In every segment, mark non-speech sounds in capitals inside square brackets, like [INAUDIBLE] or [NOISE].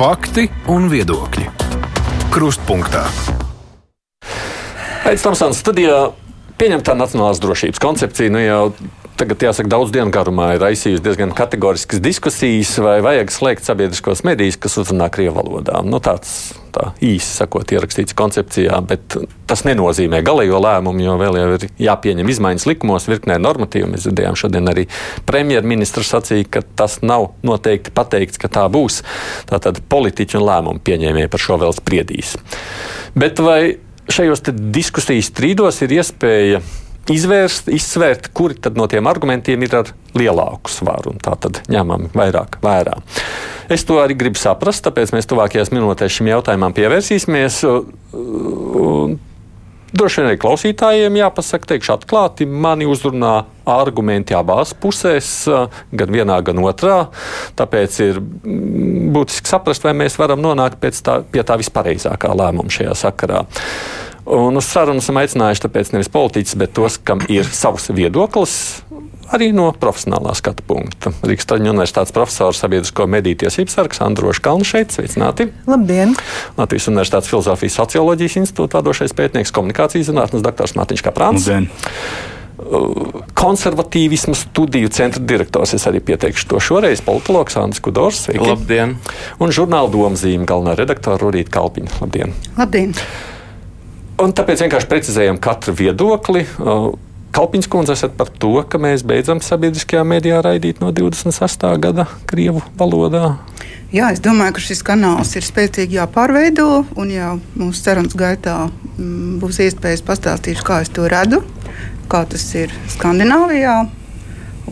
Fakti un viedokļi. Krustpunktā. Aizsmeļamies studijā. Pieņemtā nacionālās drošības koncepcija nu jau tagad, jāsaka, daudz dienu garumā ir raisījusi diezgan kategoriskas diskusijas, vai vajag slēgt sabiedriskos medijus, kas uzrunā krievu valodā. Nu, tāds tā īsi sakot, ierakstīts koncepcijā, bet tas nenozīmē galējo lēmumu, jo vēl jau ir jāpieņem izmaiņas likumos, virknē normatīvu. Mēs dzirdējām šodien arī premjerministrs sacīja, ka tas nav noteikti pateikts, ka tā būs. Tātad politiķi un lēmumu pieņēmēji par šo vēl spriedīs. Bet vai šajos diskusijas strīdos ir iespēja izvērst, izsvērt, kuri no tiem argumentiem ir ar lielāku svaru, un tā tad ņemam vairāk vērā. Es to arī gribu saprast, tāpēc mēs tuvākajās minūtēs šim jautājumam pievērsīsimies. Droši vien arī klausītājiem jāpasaka, teikšu atklāti, mani uzrunā argumenti abās pusēs, gan vienā, gan otrā. Tāpēc ir būtiski saprast, vai mēs varam nonākt tā, pie tā vispareizākā lēmuma šajā sakarā. Un uz sarunu esam aicinājuši tāpēc nevis politiķus, bet tos, kam ir savs viedoklis. Arī no profesionālā skatu punkta. Rīgas Traģiņu universitātes profesors sabiedrisko mediju tiesības sargs Androšs Kalns šeit. Sveicināti! Labdien! Latvijas Universitātes filozofijas socioloģijas institūta vadošais pētnieks, komunikācijas zinātnes doktors Mārtiņš Kaprāns. Labdien! Uh, konservatīvismu studiju centra direktors. Es arī pieteikšu to šoreiz. Politologs Andris Kudors. Sveiki. Labdien! Un žurnāla domzīme galvenā redaktora Rudīta Kalpiņa. Labdien! Labdien! Un tāpēc vienkārši precizējam katru viedokli. Kalpiņš kundze esat par to, ka mēs beidzam sabiedriskajā mēdījā raidīt no 26. gada Krievu valodā. Jā, es domāju, ka šis kanāls ir spēcīgi jāpārveido, un jau mūsu sarunas gaitā m, būs iespējas pastāstīt, kā es to redzu, kā tas ir Skandināvijā.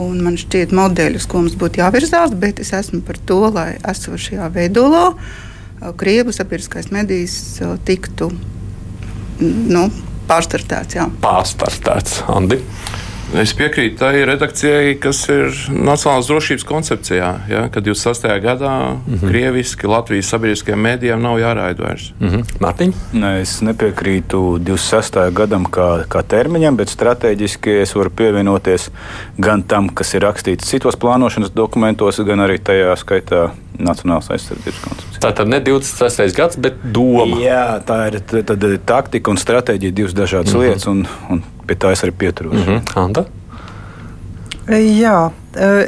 Un man šķiet, modeļus, ko mums būtu jāvirzās, bet es esmu par to, lai esošajā veidolā Krievu sabiedriskais medijs tiktu nu, pārstartēts. Jā. Pārstartēts, Andi. Es piekrītu tai redakcijai, kas ir Nacionālās drošības koncepcijā. Ja, kad 26. gadā mm -hmm. krieviski Latvijas sabiedriskajiem mēdījiem nav jāraida vairs. Mm -hmm. Mārtiņ? Nē, es nepiekrītu 26. gadam kā, kā termiņam, bet strateģiski es varu pievienoties gan tam, kas ir rakstīts citos plānošanas dokumentos, gan arī tajā skaitā Nacionālās aizsardzības koncepcija. Tā tad ne 26. gads, bet doma. Jā, tā ir tad, taktika un stratēģija, divas dažādas mm -hmm. lietas. Un, un pie tā es arī pieturos. Mm -hmm. Anta? Jā,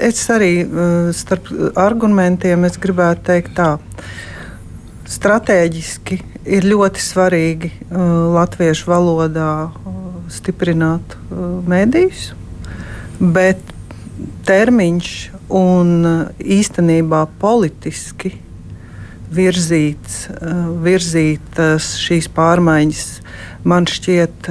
es arī starp argumentiem gribētu teikt tā. Stratēģiski ir ļoti svarīgi latviešu valodā stiprināt mēdījus, bet termiņš un īstenībā politiski virzīts, virzīt šīs pārmaiņas man šķiet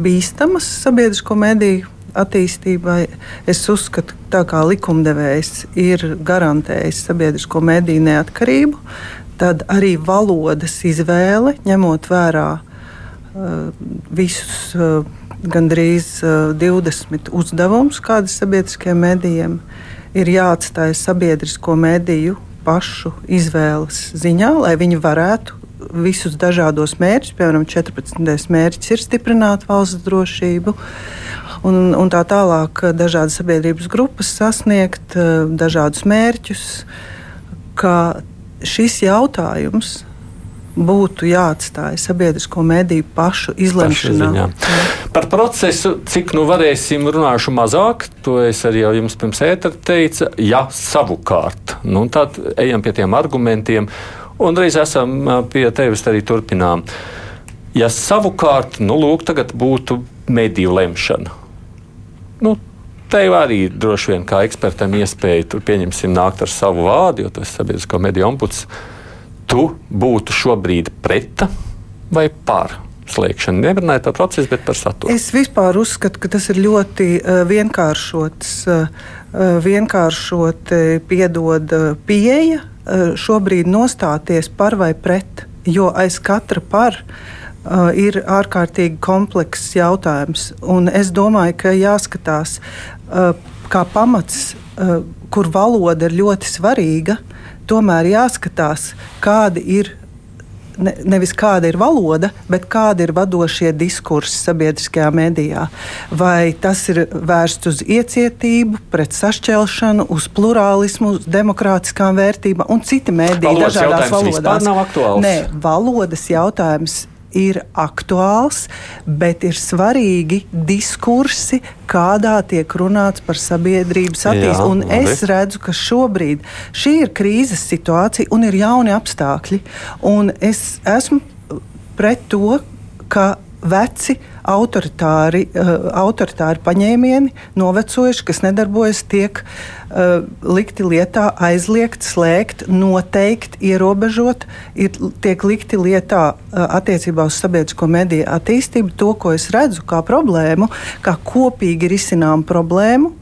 bīstamas sabiedrisko mediju attīstībai. Es uzskatu, ka tā kā likumdevējs ir garantējis sabiedrisko mediju neatkarību, tad arī valodas izvēle, ņemot vērā visus gandrīz uh, 20 uzdevumus, kādas sabiedriskajiem medijiem ir jāatstāj sabiedrisko mediju pašu izvēles ziņā, lai viņi varētu visus dažādos mērķus, piemēram, 14. mērķis ir stiprināt valsts drošību. Un, un tā tālāk, dažādas sabiedrības grupas sasniegt eh, dažādus mērķus, šis jautājums būtu jāatstāj sabiedrisko mediju pašu izlemšanā. Par procesu, cik nu varēsim runāšu mazāk, to es arī jau jums pirms ētera teicu, ja savukārt, nu tad ejam pie tiem argumentiem Un reiz esam pie tevis arī turpinām. Ja savukārt, nu, lūk, tagad būtu mediju lemšana. Nu, Te arī droši vien kā ekspertam iespēja, tur pieņemsim, nākt ar savu vārdu, jo tas ir sabiedrisko mediju ombuds. Tu būtu šobrīd pret vai par slēgšanu? Nerunājot par procesu, bet par saturu. Es vispār uzskatu, ka tas ir ļoti uh, vienkāršots, uh, vienkāršot, piedod pieeja Eh, šobrīd nostāties par vai pret, jo aiz katra par uh, ir ārkārtīgi komplekss jautājums. Un es domāju, ka jāskatās uh, kā pamats, uh, kur valoda ir ļoti svarīga, tomēr jāskatās, kādi ir ne, nevis kāda ir valoda, bet kādi ir vadošie diskursi sabiedriskajā medijā. Vai tas ir vērsts uz iecietību, pret sašķelšanu, uz plurālismu, uz demokrātiskām vērtībām un citi mediji dažādās valodās. Nav aktuāls. Nē, valodas jautājums ir aktuāls, bet ir svarīgi diskursi, kādā tiek runāts par sabiedrības attīstību. Es redzu, ka šobrīd šī ir krīzes situācija un ir jauni apstākļi. Un es esmu pret to, ka veci autoritāri, uh, autoritāri paņēmieni, novecojuši, kas nedarbojas, tiek uh, likti lietā, aizliegt, slēgt, noteikt, ierobežot, ir, tiek likti lietā uh, attiecībā uz sabiedrisko mediju attīstību. To, ko es redzu kā problēmu, kā kopīgi risinām problēmu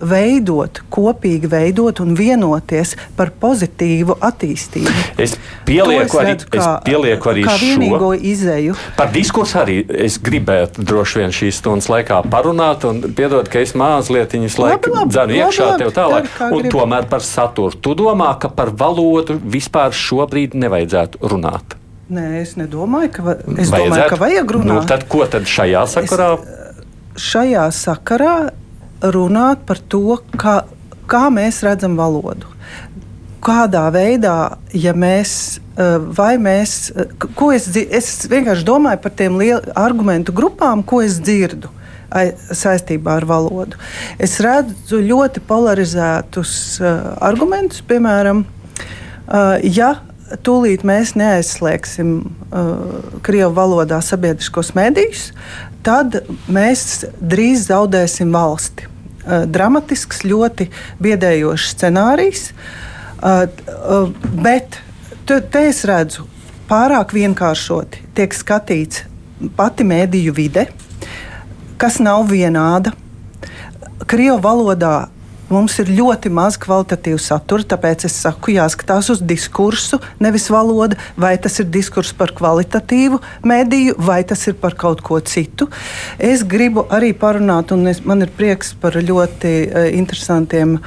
veidot, kopīgi veidot un vienoties par pozitīvu attīstību. Es pielieku arī, redzu, kā, es pielieku arī kā vienīgo šo. izēju. Par diskursu arī es gribētu droši vien šīs stundas laikā parunāt, un piedod, ka es mazliet viņus laiku dzēnu iekšā labi, tev tālāk. Un gribi. tomēr par saturu. Tu domā, ka par valodu vispār šobrīd nevajadzētu runāt? Nē, es nedomāju, ka, va es vajadzētu? domāju, ka vajag runāt. Nu, tad ko tad šajā sakarā? Es, šajā sakarā runāt par to, kā, kā mēs redzam valodu. Kādā veidā, ja mēs, eh, vai mēs, eh, ko es, es vienkārši domāju par tiem argumentu grupām, ko es dzirdu saistībā ar valodu. Es redzu ļoti polarizētus uh, argumentus, piemēram, ja tūlīt mēs neaizslēgsim uh, Krievu valodā sabiedriskos medijus, tad mēs drīz zaudēsim valsti. Uh, dramatisks, ļoti biedējošs scenārijs. Uh, uh, bet te, te es redzu, pārāk vienkāršoti tiek skatīts pati mēdīju vide, kas nav vienāda. Krievu valodā Mums ir ļoti maz kvalitatīvu saturu, tāpēc es saku, jāskatās uz diskursu, nevis valodu. Vai tas ir diskurss par kvalitatīvu mediju, vai tas ir par kaut ko citu. Es gribu arī parunāt, un es, man ir prieks par ļoti uh, interesantiem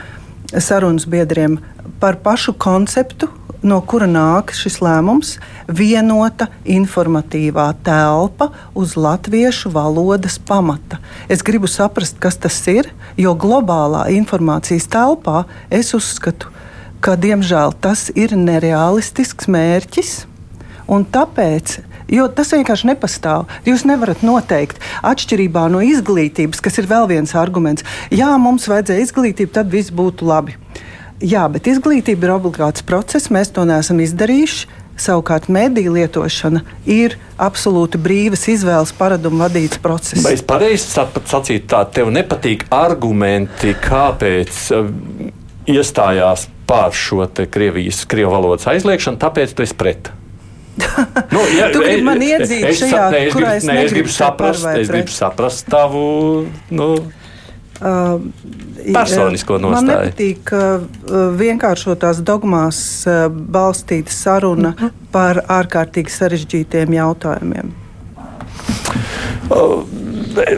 sarunas biedriem par pašu konceptu, no kura nāk šis lēmums, vienota informatīvā telpa uz latviešu valodas pamata. Es gribu saprast, kas tas ir, jo globālā informācijas telpā es uzskatu, ka diemžēl tas ir nereālistisks mērķis. Un tāpēc Jo tas vienkārši nepastāv. Jūs nevarat noteikt, atšķirībā no izglītības, kas ir vēl viens arguments. Jā, mums vajadzēja izglītību, tad viss būtu labi. Jā, bet izglītība ir obligāts process, mēs to neesam izdarījuši. Savukārt, mediju lietošana ir absolūti brīvas izvēles paradumu vadīts process. Vai es pareizi sacītu, tā tev nepatīk argumenti, kāpēc uh, iestājās pār šo Krievijas, Krievijas valodas aizliekšanu, tāpēc tu esi pret? [LAUGHS] nu, ja, tu gribi man iedzīt es, šajā, ne, es kurā grib, es ne, es gribu saprast, es gribu saprast tavu. Nu, Uh, Personisko nostāju. Man nepatīk uh, vienkāršotās dogmās uh, balstīta saruna uh mhm. -huh. par ārkārtīgi sarežģītiem jautājumiem.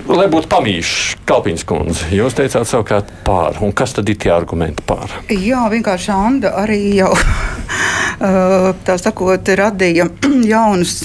Lai būtu pamīšs, Kalpiņš kundze, jūs teicāt savukārt pār. Un kas tad ir tie argumenti pār? Jā, vienkārši Anda arī jau [LAUGHS] tā sakot, radīja [CLEARS THROAT] jaunus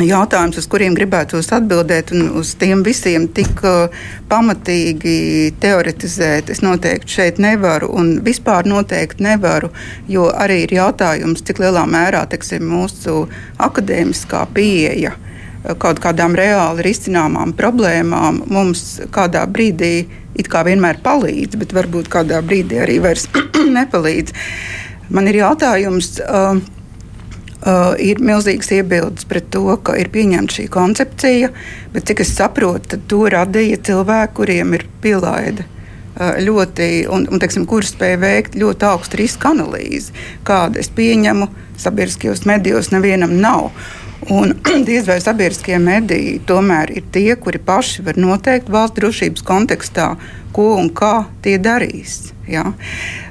jautājums, uz kuriem gribētos atbildēt, un uz tiem visiem tik uh, pamatīgi teoretizēt, es noteikti šeit nevaru, un vispār noteikti nevaru, jo arī ir jautājums, cik lielā mērā teksim, mūsu akadēmiskā pieeja uh, kaut kādām reāli risināmām problēmām mums kādā brīdī it kā vienmēr palīdz, bet varbūt kādā brīdī arī vairs [CLEARS THROAT] nepalīdz. Man ir jautājums. Uh, Uh, ir milzīgs iebildes pret to, ka ir pieņemta šī koncepcija, bet cik es saprotu, to radīja cilvēki, kuriem ir pielaide uh, ļoti, un, un teiksim, kurš spēja veikt ļoti augstu riska analīzi, kāda es pieņemu sabiedriskajos medijos nevienam nav. Un [CLEARS THROAT] diez vai sabiedriskie mediji tomēr ir tie, kuri paši var noteikt valsts drošības kontekstā, ko un kā tie darīs. Ja?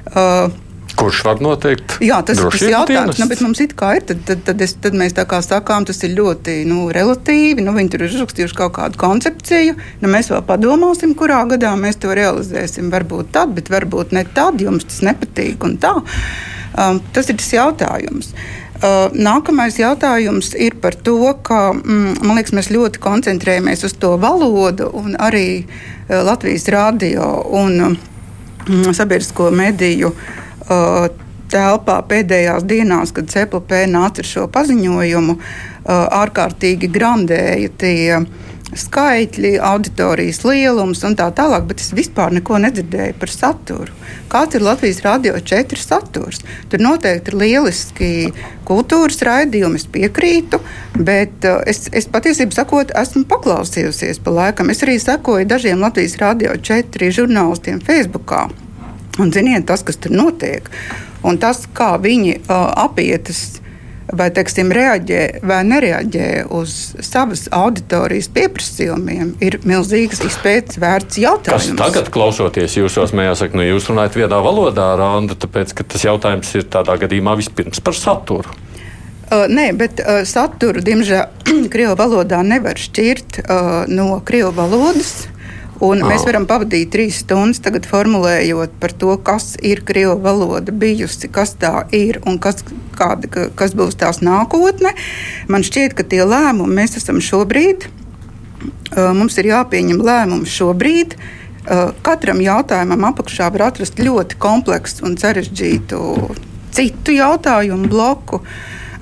Uh, Kurš var noteikt? Jā, tas ir tas jautājums. Nu, mums ir, tad, tad, tad, es, tad mēs tā kā sakām, tas ir ļoti nu, relatīvi. Nu, viņi tur ir uzrakstījuši kaut kādu koncepciju. Nu, mēs vēl padomāsim, kurā gadā mēs to realizēsim. Varbūt tad, bet varbūt ne tad, jums tas nepatīk. Um, tas ir tas jautājums. Uh, nākamais jautājums ir par to, ka mm, man liekas, mēs ļoti koncentrējamies uz to valodu un arī uh, Latvijas radio un mm, sabiedrisko mediju uh, telpā pēdējās dienās, kad CPP nāca ar šo paziņojumu, ārkārtīgi grandēja tie skaitļi, auditorijas lielums un tā tālāk, bet es vispār neko nedzirdēju par saturu. Kāds ir Latvijas Rādio 4 saturs? Tur noteikti ir lieliski kultūras raidījumi, es piekrītu, bet uh, es, es patiesībā sakot, esmu paklausījusies pa laikam. Es arī sekoju dažiem Latvijas Rādio 4 žurnālistiem Facebookā. Un ziniet, tas, kas tur notiek, un tas, kā viņi uh, apietas vai teiksim, reaģē vai nereaģē uz savas auditorijas pieprasījumiem, ir milzīgs izpētes vērts jautājums. Kas tagad, klausoties jūsos, mēsaka, nu jūs runājat vienā valodā, Randa, tāpēc, ka tas jautājums ir tādā gadījumā vispirms par saturu. Uh, nē, bet uh, saturu, diemžēl, [CLEARS THROAT] Krievijas valodā nevar šķirt uh, no Krievijas valodas. Un oh. mēs varam pavadīt trīs stundas tagad formulējot par to, kas ir krievu valoda bijusi, kas tā ir un kas, kāda, kas būs tās nākotne. Man šķiet, ka tie lēmumi mēs esam šobrīd. Mums ir jāpieņem lēmumi šobrīd. Katram jautājumam apakšā var atrast ļoti kompleksu un sarežģītu citu jautājumu bloku.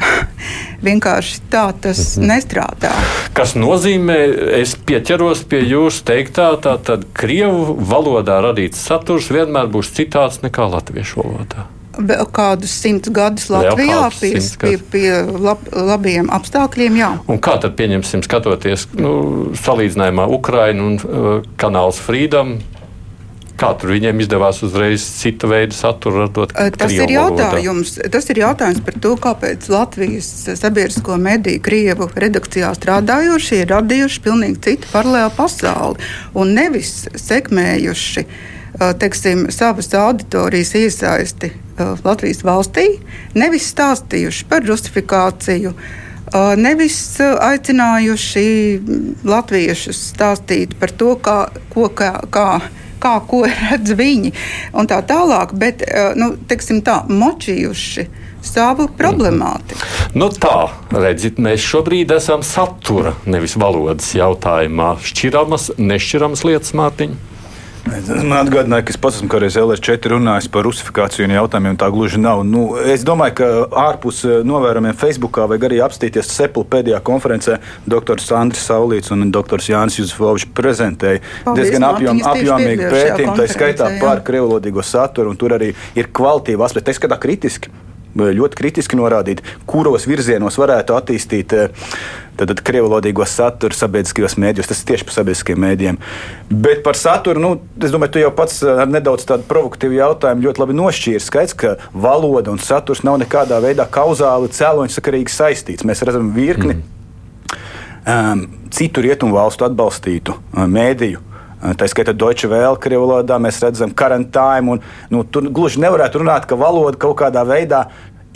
[LAUGHS] Vienkārši tā tas mhm. nestrādā. Kas nozīmē, es pieķeros pie jūsu teiktā, tā tad krievu valodā radīts saturs vienmēr būs citāds nekā latviešu valodā. Vēl kādus simtus gadus Latvijā pie, pie, pie lab, labiem apstākļiem. Jā. Un kā tad pieņemsim, skatoties nu, salīdzinājumā Ukraina un uh, kanāls Freedom? Kā tur viņiem izdevās uzreiz citu veidu saturu radot? Tas ir, jautājums, tas ir jautājums par to, kāpēc Latvijas sabiedrisko mediju Krievu redakcijā strādājošie ir radījuši pilnīgi citu paralēlu pasauli un nevis sekmējuši teiksim, savas auditorijas iesaisti Latvijas valstī, nevis stāstījuši par justifikāciju. Nevis aicinājuši latviešus stāstīt par to, kā, ko, kā, kā kā ko [LAUGHS] redz viņi un tā tālāk, bet eh, nu, teiksim, tā, močījuši savu problemātiku. Mm. Nu tā, redziet, mēs šobrīd esam satura, nevis valodas jautājumā. Šķiramas, nešķiramas lietas, Mārtiņa. Man atgādināja, ka es pats esmu kādreiz LR4 runājis par rusifikāciju un jautājumiem. Tā gluži nav. Nu, es domāju, ka ārpus eh, novērojumiem Facebookā vajag arī apstīties Sepula pēdējā konferencē. Dr. Andris Saulīts un dr. Jānis Juzefovičs prezentēja Paldies, diezgan apjom, apjomīgu pētījumu, tā skaitā par krievlodīgo saturu, un tur arī ir kvalitīva aspekta. Es skatā kritiski ļoti kritiski norādīt, kuros virzienos varētu attīstīt tātad, eh, krievlodīgo saturu sabiedriskajos mēdījos. Tas ir tieši par sabiedriskajiem mēdījiem. Bet par saturu, nu, es domāju, tu jau pats ar nedaudz tādu provokatīvu jautājumu ļoti labi nošķīri. Skaidrs, ka valoda un saturs nav nekādā veidā kauzāli cēloņsakarīgi saistīts. Mēs redzam virkni. Mm. Um, citu rietumu valstu atbalstītu uh, mēdīju Tā skaitā Deutsche Welle, krievu valodā mēs redzam karantīnu. Nu, tur gluži nevarētu runāt, ka valoda kaut kādā veidā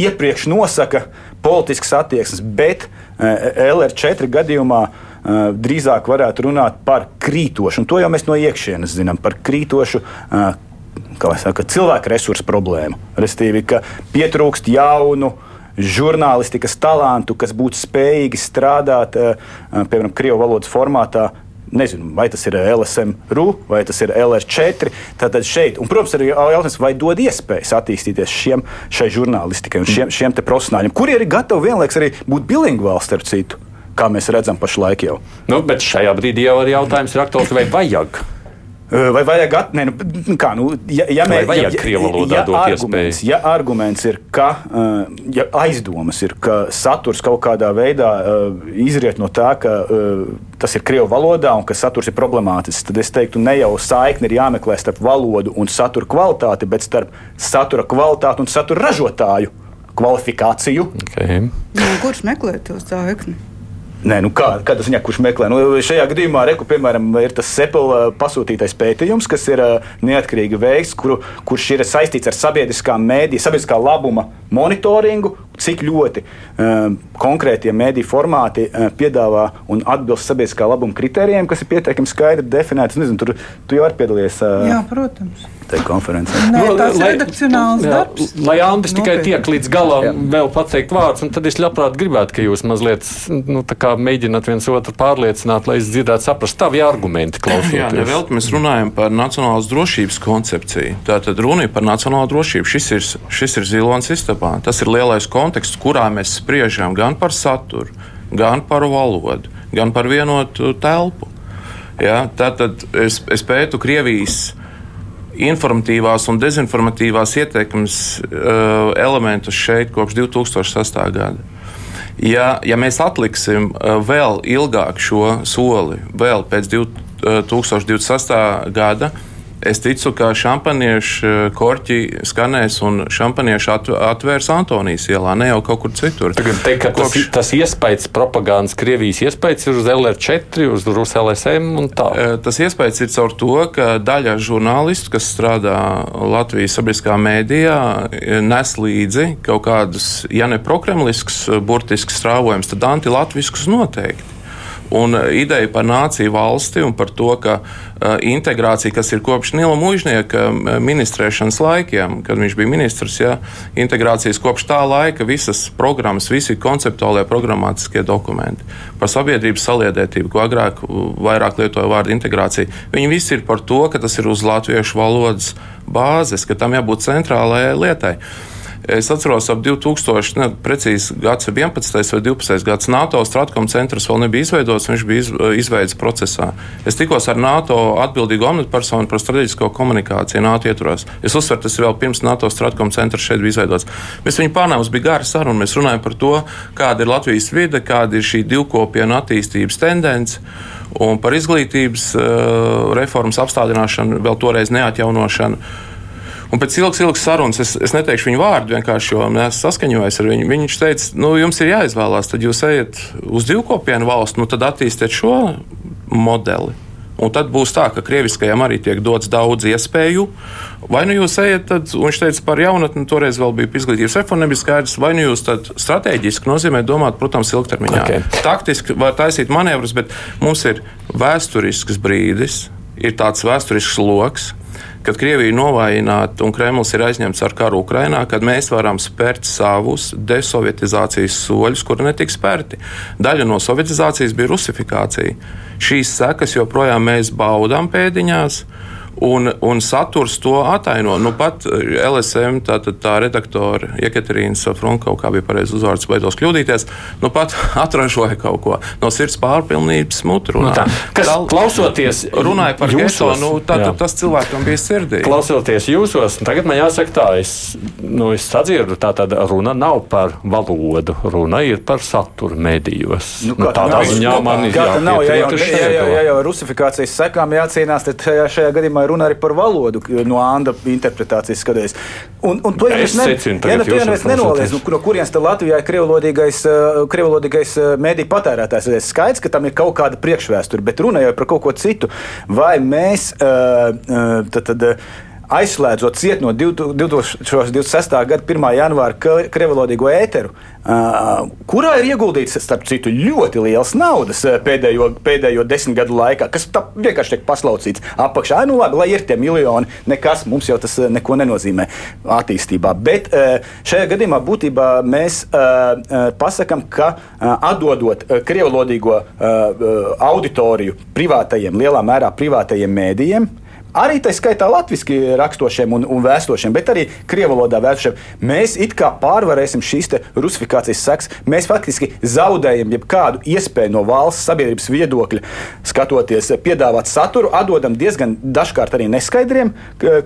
iepriekš nosaka politiskas attieksmes, bet LR4 gadījumā drīzāk varētu runāt par krītošu, un to jau mēs no iekšienes zinām, par krītošu saka, cilvēku resursu problēmu. Restīvi, ka pietrūkst jaunu žurnālistikas talantu, kas būtu spējīgi strādāt, piemēram, krievu valodas formātā, nezinu, vai tas ir LSM-RU vai tas ir LR4. Tātad šeit, un, protams, arī jautājums, vai dod iespējas attīstīties šiem, šai žurnālistikai un šiem, šiem profesionāļiem, kuri ir gatavi vienlaikus arī būt bilingvāli starp citu. Kā mēs redzam, pašlaik jau. Nu, bet šajā brīdī jau ir jautājums, ir aktuāls, vai vajag Vai vajag atnēt, nu, kā, nu, ja, ja mēs ja, ja, ja, arguments, ja arguments ir, ka ja aizdomas ir, ka saturs kaut kādā veidā izriet no tā, ka tas ir krievu valodā un ka saturs ir problemātisks, tad es teiktu, ne jau saikni ir jāmeklē starp valodu un satura kvalitāti, bet starp satura kvalitāti un satura ražotāju kvalifikāciju. Okay. Nu, kurš meklē to saikni? Nē, nu kā, kā tas viņa, kurš meklē? Nu, šajā gadījumā reku, piemēram, ir tas Sepela pasūtītais pētījums, kas ir neatkarīgi veikts, kuru, kurš ir saistīts ar sabiedriskā mēdī, sabiedriskā labuma monitoringu, cik ļoti um, konkrētie mediju formāti uh, piedāvā un atbilst sabiedriskā labuma kritērijiem, kas ir pietiekami skaidri definēti. Nezinu, tur tu jau arī piedalījies. Uh, Jā, protams. Tajā konferencē. Nē, nu, tas ir redakcionāls jā, darbs. Lai Andris tikai tiek līdz galam Jā. vēl pateikt vārdus, un tad es labprāt gribētu, ka jūs mazliet nu, tā kā mēģināt viens otru pārliecināt, lai es dzirdētu, saprast tavi argumenti Jā, klausoties. nevelti mēs runājam par nacionālas drošības koncepciju. Tātad runa ir par nacionālo drošību. Šis ir, šis ir zilonis istabā. Tas ir lielais konteksts, kurā mēs spriežam gan par saturu, gan par valodu, gan par vienotu telpu. Ja, tātad es, es pētu Krievijas informatīvās un dezinformatīvās ietekmes uh, elementus šeit kopš 2006. gada. Ja, ja mēs atliksim uh, vēl ilgāk šo soli, vēl pēc 2026. gada, es ticu, ka šampaniešu uh, korķi skanēs un šampaniešu atv- atvērs Antonijas ielā, ne jau kaut kur citur. Tagad teikt, ka tas, Kopš- tas iespējas, propagandas, Krievijas iespējas ir uz LR4, uz Rus LSM un tā. Eh, Tas iespējas ir caur to, ka daļa žurnālistu, kas strādā Latvijas sabiedriskā mēdījā, eh, nes līdzi kaut kādus, ja ne prokremliskus, eh, burtiskus strāvojumus, tad antilatviskus noteikti. Un eh, ideja par nāciju valsti un par to, ka uh, integrācija, kas ir kopš Nila Mūžnieka eh, ministrēšanas laikiem, kad viņš bija ministrs, ja, integrācijas kopš tā laika visas programmas, visi konceptuālie programmatiskie dokumenti par sabiedrības saliedētību, ko agrāk vairāk lietoja vārdu integrācija, viņi visi ir par to, ka tas ir uz latviešu valodas bāzes, ka tam jābūt centrālajai lietai. Es atceros, ap 2000, ne, precīzi gads 11. vai 12. gads NATO Stratkom centrs vēl nebija izveidots, viņš bija iz, izveids procesā. Es tikos ar NATO atbildīgo amatpersonu par strateģisko komunikāciju NATO ietvaros. Es uzsveru, tas ir vēl pirms NATO Stratkom centrs šeit bija izveidots. Mēs viņu pārnājām, mums bija gara saruna, mēs runājam par to, kāda ir Latvijas vide, kāda ir šī divkopiena attīstības tendence. Un par izglītības uh, reformas apstādināšanu, vēl toreiz neatjaunošanu. Un pēc ilgas, ilgas sarunas, es, es neteikšu viņu vārdu, vienkārši jo mēs saskaņojamies ar viņu. Viņš teica, nu, jums ir jāizvēlās, tad jūs ejat uz divkopienu valstu, nu, tad attīstiet šo modeli. Un tad būs tā, ka krieviskajam arī tiek dots daudz iespēju. Vai nu jūs ejat, tad, un viņš teica par jaunatni, toreiz vēl bija izglītības reforma, nebija skaidrs, vai nu jūs tad strateģiski nozīmē domāt, protams, ilgtermiņā. Ok. Taktiski var taisīt manevrus, bet mums ir vēsturisks brīdis, ir tāds vēsturisks lokus, kad Krievija ir novājināta un Kremlis ir aizņemts ar karu Ukrajinā, kad mēs varam spērt savus desovietizācijas soļus, kuri netika spērti. Daļa no sovietizācijas bija rusifikācija. Šīs sekas joprojām mēs baudām pēdiņās. Un, un saturs to ataino. Nu, pat LSM, tā, tā, tā redaktore Jekaterīna Safronka, kā bija pareizs uzvārds, baidos kļūdīties, nu pat [LAUGHS] atražoja kaut ko no sirds pārpilnības mutru. Nu tā. Kas klausoties runāja par jūsos, nu, tā, tā, tas cilvēkam bija sirdī. Klausoties jūsos, tagad man jāsaka, tā, es, nu, es sadzirdu, tā tad runa nav par valodu, runa ir par saturu medijos. Nu, tā tādā ziņā man ir nav? Ja jau, rusifikācijas sekām jācīnās, tad šajā gadījumā ir runa arī par valodu, no Anda interpretācijas skatoties. Un, un to jau Es es ne- secinu ja tagad nu to jau es nenoliedzu, nu, no kurienes tad Latvijā ir krievlodīgais, uh, krievlodīgais uh, mēdī patērētājs. Ir skaidrs, ka tam ir kaut kāda priekšvēsture, bet runa jau ir par kaut ko citu. Vai mēs uh, tad, tad, aizslēdzot ciet no 2026. gada 1. janvāra krievalodīgo ēteru, kurā ir ieguldīts, starp citu, ļoti liels naudas pēdējo, pēdējo desmit gadu laikā, kas vienkārši tiek paslaucīts apakšā. Nu, labi, lai ir tie miljoni, nekas mums jau tas neko nenozīmē attīstībā. Bet šajā gadījumā būtībā mēs pasakām, ka atdodot krievalodīgo uh, auditoriju privātajiem, lielā mērā privātajiem mēdījiem, Arī tā skaitā latviešu raksturošiem un, un vēstošiem, bet arī krievu valodā vēstošiem. Mēs it kā pārvarēsim šīs rusifikācijas sekas. Mēs faktiski zaudējam jebkādu iespēju no valsts sabiedrības viedokļa, skatoties, piedāvāt saturu, atdodam diezgan dažkārt arī neskaidriem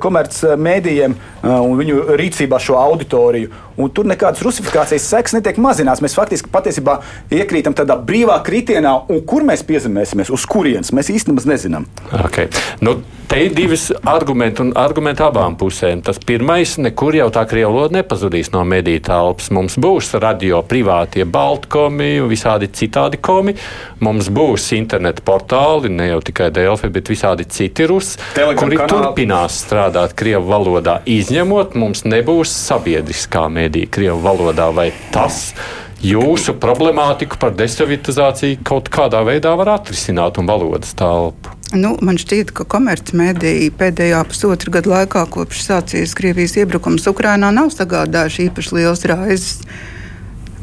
komercmedijiem un viņu rīcībā šo auditoriju. Un tur nekādas rusifikācijas sekas netiek mazināts. Mēs faktiski patiesībā iekrītam tādā brīvā kritienā, un kur mēs piezemēsimies, uz kurienes mēs īstenībā nezinām. Okay. Nu, te ir divas argumenti un argumenti abām pusēm. Tas pirmais, nekur jau tā krievu valoda nepazudīs no mediju telpas. Mums būs radio privātie baltkomi un visādi citādi komi. Mums būs interneta portāli, ne jau tikai Delfi, bet visādi citi rusi, kuri kanāli. turpinās strādāt krievu valodā. Izņemot, mums nebūs sabiedriskā medija krievu valodā vai tas jūsu problemātiku par desovitizāciju kaut kādā veidā var atrisināt un valodas telpu? Nu, man šķiet, ka komercmediji pēdējā pusotra gada laikā, kopš sācies Krievijas iebrukums Ukrajinā, nav sagādājuši īpaši liels raizes.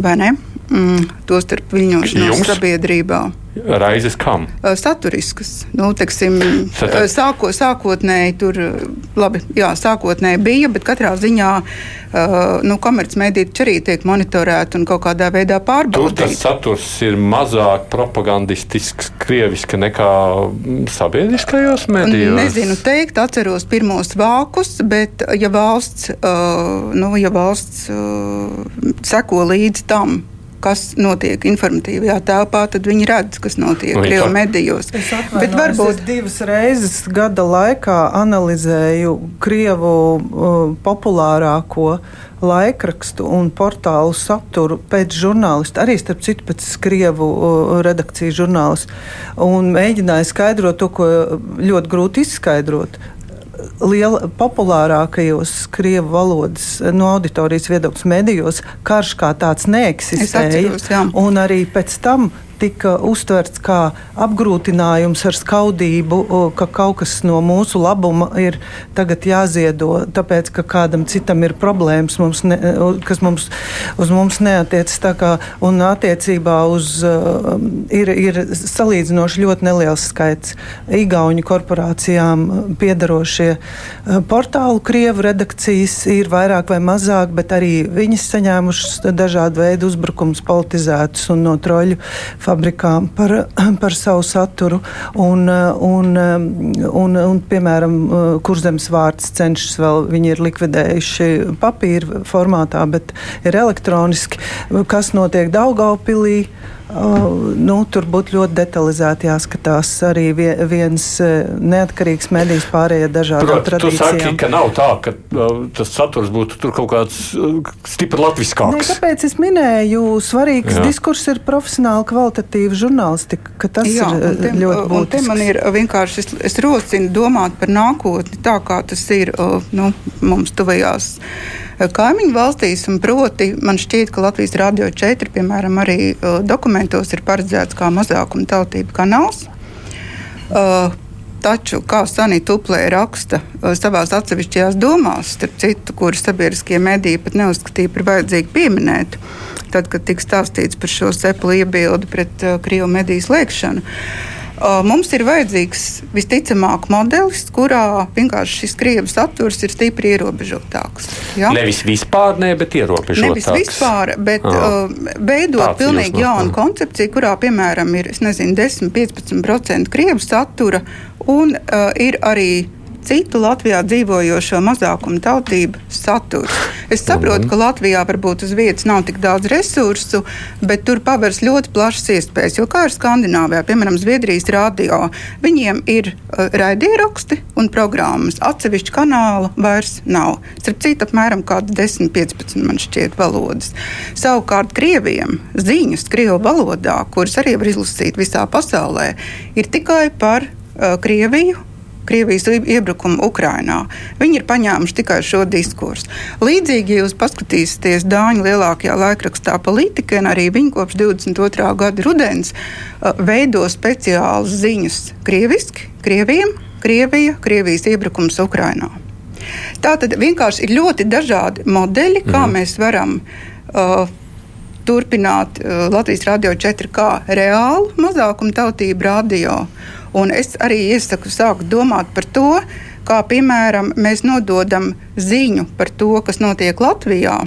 Vai ne? Mm, Tostarp viņošanos sabiedrībā. Raizes kam? Saturiskas. Nu, teksim, sāko, sākotnēji tur labi, jā, sākotnēji bija, bet katrā ziņā nu, komercmediji arī tiek monitorēti un kaut kādā veidā pārbaudīti. Tur tas saturs ir mazāk propagandistisks, krieviski nekā sabiedriskajos medijos. Nezinu teikt, atceros pirmos vākus, bet ja valsts, nu, ja valsts seko līdzi tam, kas notiek informatīvajā telpā, tad viņi redz, kas notiek Krievu medijos. Bet varbūt divas reizes gada laikā analizēju Krievu uh, populārāko laikrakstu un portālu saturu pēc žurnālista, arī starp citu pēc Krievu uh, redakcijas žurnālistu, un mēģināju skaidrot to, ko ļoti grūti izskaidrot liela, populārākajos krievu valodas no auditorijas viedokļa medijos karš kā tāds neeksistēja. Atceros, jā. un arī pēc tam tika uztverts kā apgrūtinājums ar skaudību, ka kaut kas no mūsu labuma ir tagad jāziedo, tāpēc ka kādam citam ir problēmas, mums ne, kas mums, uz mums neatiecas. Un attiecībā uz ir, ir salīdzinoši ļoti neliels skaits Igauņu korporācijām piedarošie portālu Krievu redakcijas ir vairāk vai mazāk, bet arī viņas saņēmušas dažādu veidu uzbrukumus politizētus un no troļu fabrikām par, [CLEARS THROAT] par savu saturu. Un, un, un, un, piemēram, kurzemes vārds cenšas vēl, viņi ir likvidējuši papīra formātā, bet ir elektroniski, kas notiek Daugaupilī. Nu, tur būtu ļoti detalizēti jāskatās. Arī viens neatkarīgs medijs pārējie dažādām tradīcijām. Jūs sakat, ka nav tā, ka tas saturs būtu tur kaut kāds stipri latviskāks. Ne, tāpēc es minēju, svarīgs Jā. diskurs ir profesionāli kvalitatīva žurnālistika. Tas Jā, ir te, ļoti būtiski. Te man ir vienkārši, es, es rosinu domāt par nākotni tā, kā tas ir nu, mums tuvajās kaimiņu valstīs. Proti, man šķiet, ka Latvijas Rādio 4, piemēram, arī uh, dokumentos ir paredzēts kā mazākuma tautība kanāls. Uh, Taču, kā Sanita Uplē raksta savā atsevišķajās domās, starp citu, kuras sabiedriskie mediji pat neuzskatīja par vajadzīgu pieminēt, tad, kad tika stāstīts par šo seplu iebildi pret uh, Krievu mediju slēgšanu. Uh, Mums ir vajadzīgs visticamāk modelis, kurā vienkārši šis krievu saturs ir stipri ierobežotāks. Ja? Nevis vispār, ne, bet ierobežotāks. Nevis vispār, bet uh, veidot pilnīgi jaunu mm. koncepciju, kurā, piemēram, ir 10-15% krievu satura un uh, ir arī citu Latvijā dzīvojošo mazākumu tautību saturs. Es saprotu, ka Latvijā varbūt uz vietas nav tik daudz resursu, bet tur pavērs ļoti plašas iespējas. Jo kā ir Skandināvijā, piemēram, Zviedrijas radio, viņiem ir uh, raidieraksti un programmas. Atsevišķu kanālu vairs nav. Starp citu, apmēram 10, 15 man šķiet valodas. Savukārt Krieviem ziņas Krievu valodā, kuras arī var izlasīt visā pasaulē, ir tikai par uh, Krieviju Krievijas iebrukumu Ukrajinā. Viņi ir paņēmuši tikai šo diskursu. Līdzīgi, ja jūs paskatīsieties Dāņu lielākajā laikrakstā politika, arī viņi kopš 22. gada rudens veido speciālas ziņas krieviski, krieviem, Krievija, Krievijas iebrukums Ukrajinā. Tā tad vienkārši ir ļoti dažādi modeļi, kā mm. mēs varam uh, turpināt uh, Latvijas radio 4 kā reālu mazākumu tautību radio. Un es arī iesaku sākt domāt par to, kā piemēram mēs nododam ziņu par to, kas notiek Latvijā.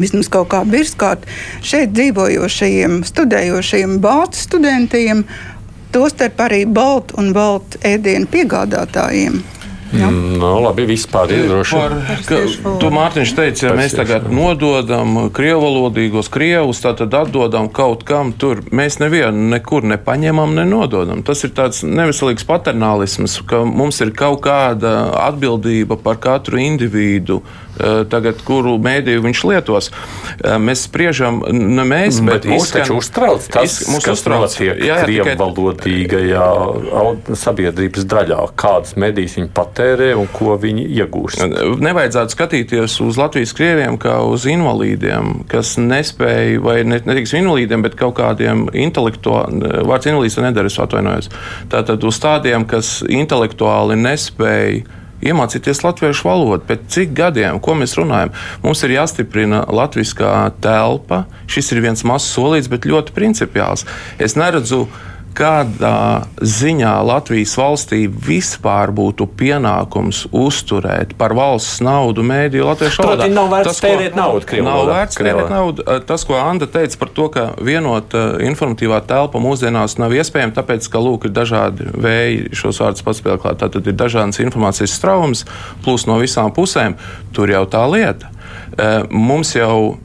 Vismaz kaut kā virskārt šeit dzīvojošajiem, studējošajiem bāzu studentiem, tostarp arī baltu un baltu ēdienu piegādātājiem. Mm, no, labi, vispār ir droši. Par, ka, tu, Mārtiņš, teici, ja mēs tagad nododam krievalodīgos krievus, tad atdodam kaut kam tur. Mēs nevienu nekur nepaņemam, nenododam. Tas ir tāds neveselīgs paternālisms, ka mums ir kaut kāda atbildība par katru individu tagad, kuru mēdīju viņš lietos. Eh, mēs spriežam, ne mēs, mm, bet, bet mūs taču uztrauc tas, iz, kas uztrauc, notiek jā, jā, krievu tikai... sabiedrības daļā, kādas medijas viņi patērē un ko viņi iegūst. Nevajadzētu skatīties uz Latvijas krieviem kā uz invalīdiem, kas nespēja, vai ne, ne tikai invalīdiem, bet kaut kādiem intelektuāliem, vārds invalīds nedara, es atvainojos, tātad uz tādiem, kas intelektuāli nespēja iemācīties latviešu valodu. Pēc cik gadiem, ko mēs runājam? Mums ir jāstiprina latviskā telpa. Šis ir viens mazs solīts, bet ļoti principiāls. Es neredzu kādā ziņā Latvijas valstī vispār būtu pienākums uzturēt par valsts naudu mēdīju latviešu valodā. Tas nav vērts tērēt naudu. Krievā, nav vērts tērēt naudu. Tas, ko Anda teica par to, ka vienota informatīvā telpa mūsdienās nav iespējama, tāpēc, ka lūk, ir dažādi vēji šos vārdus paspēlēt. Tātad ir dažādas informācijas straums, plus no visām pusēm. Tur jau tā lieta. Mums jau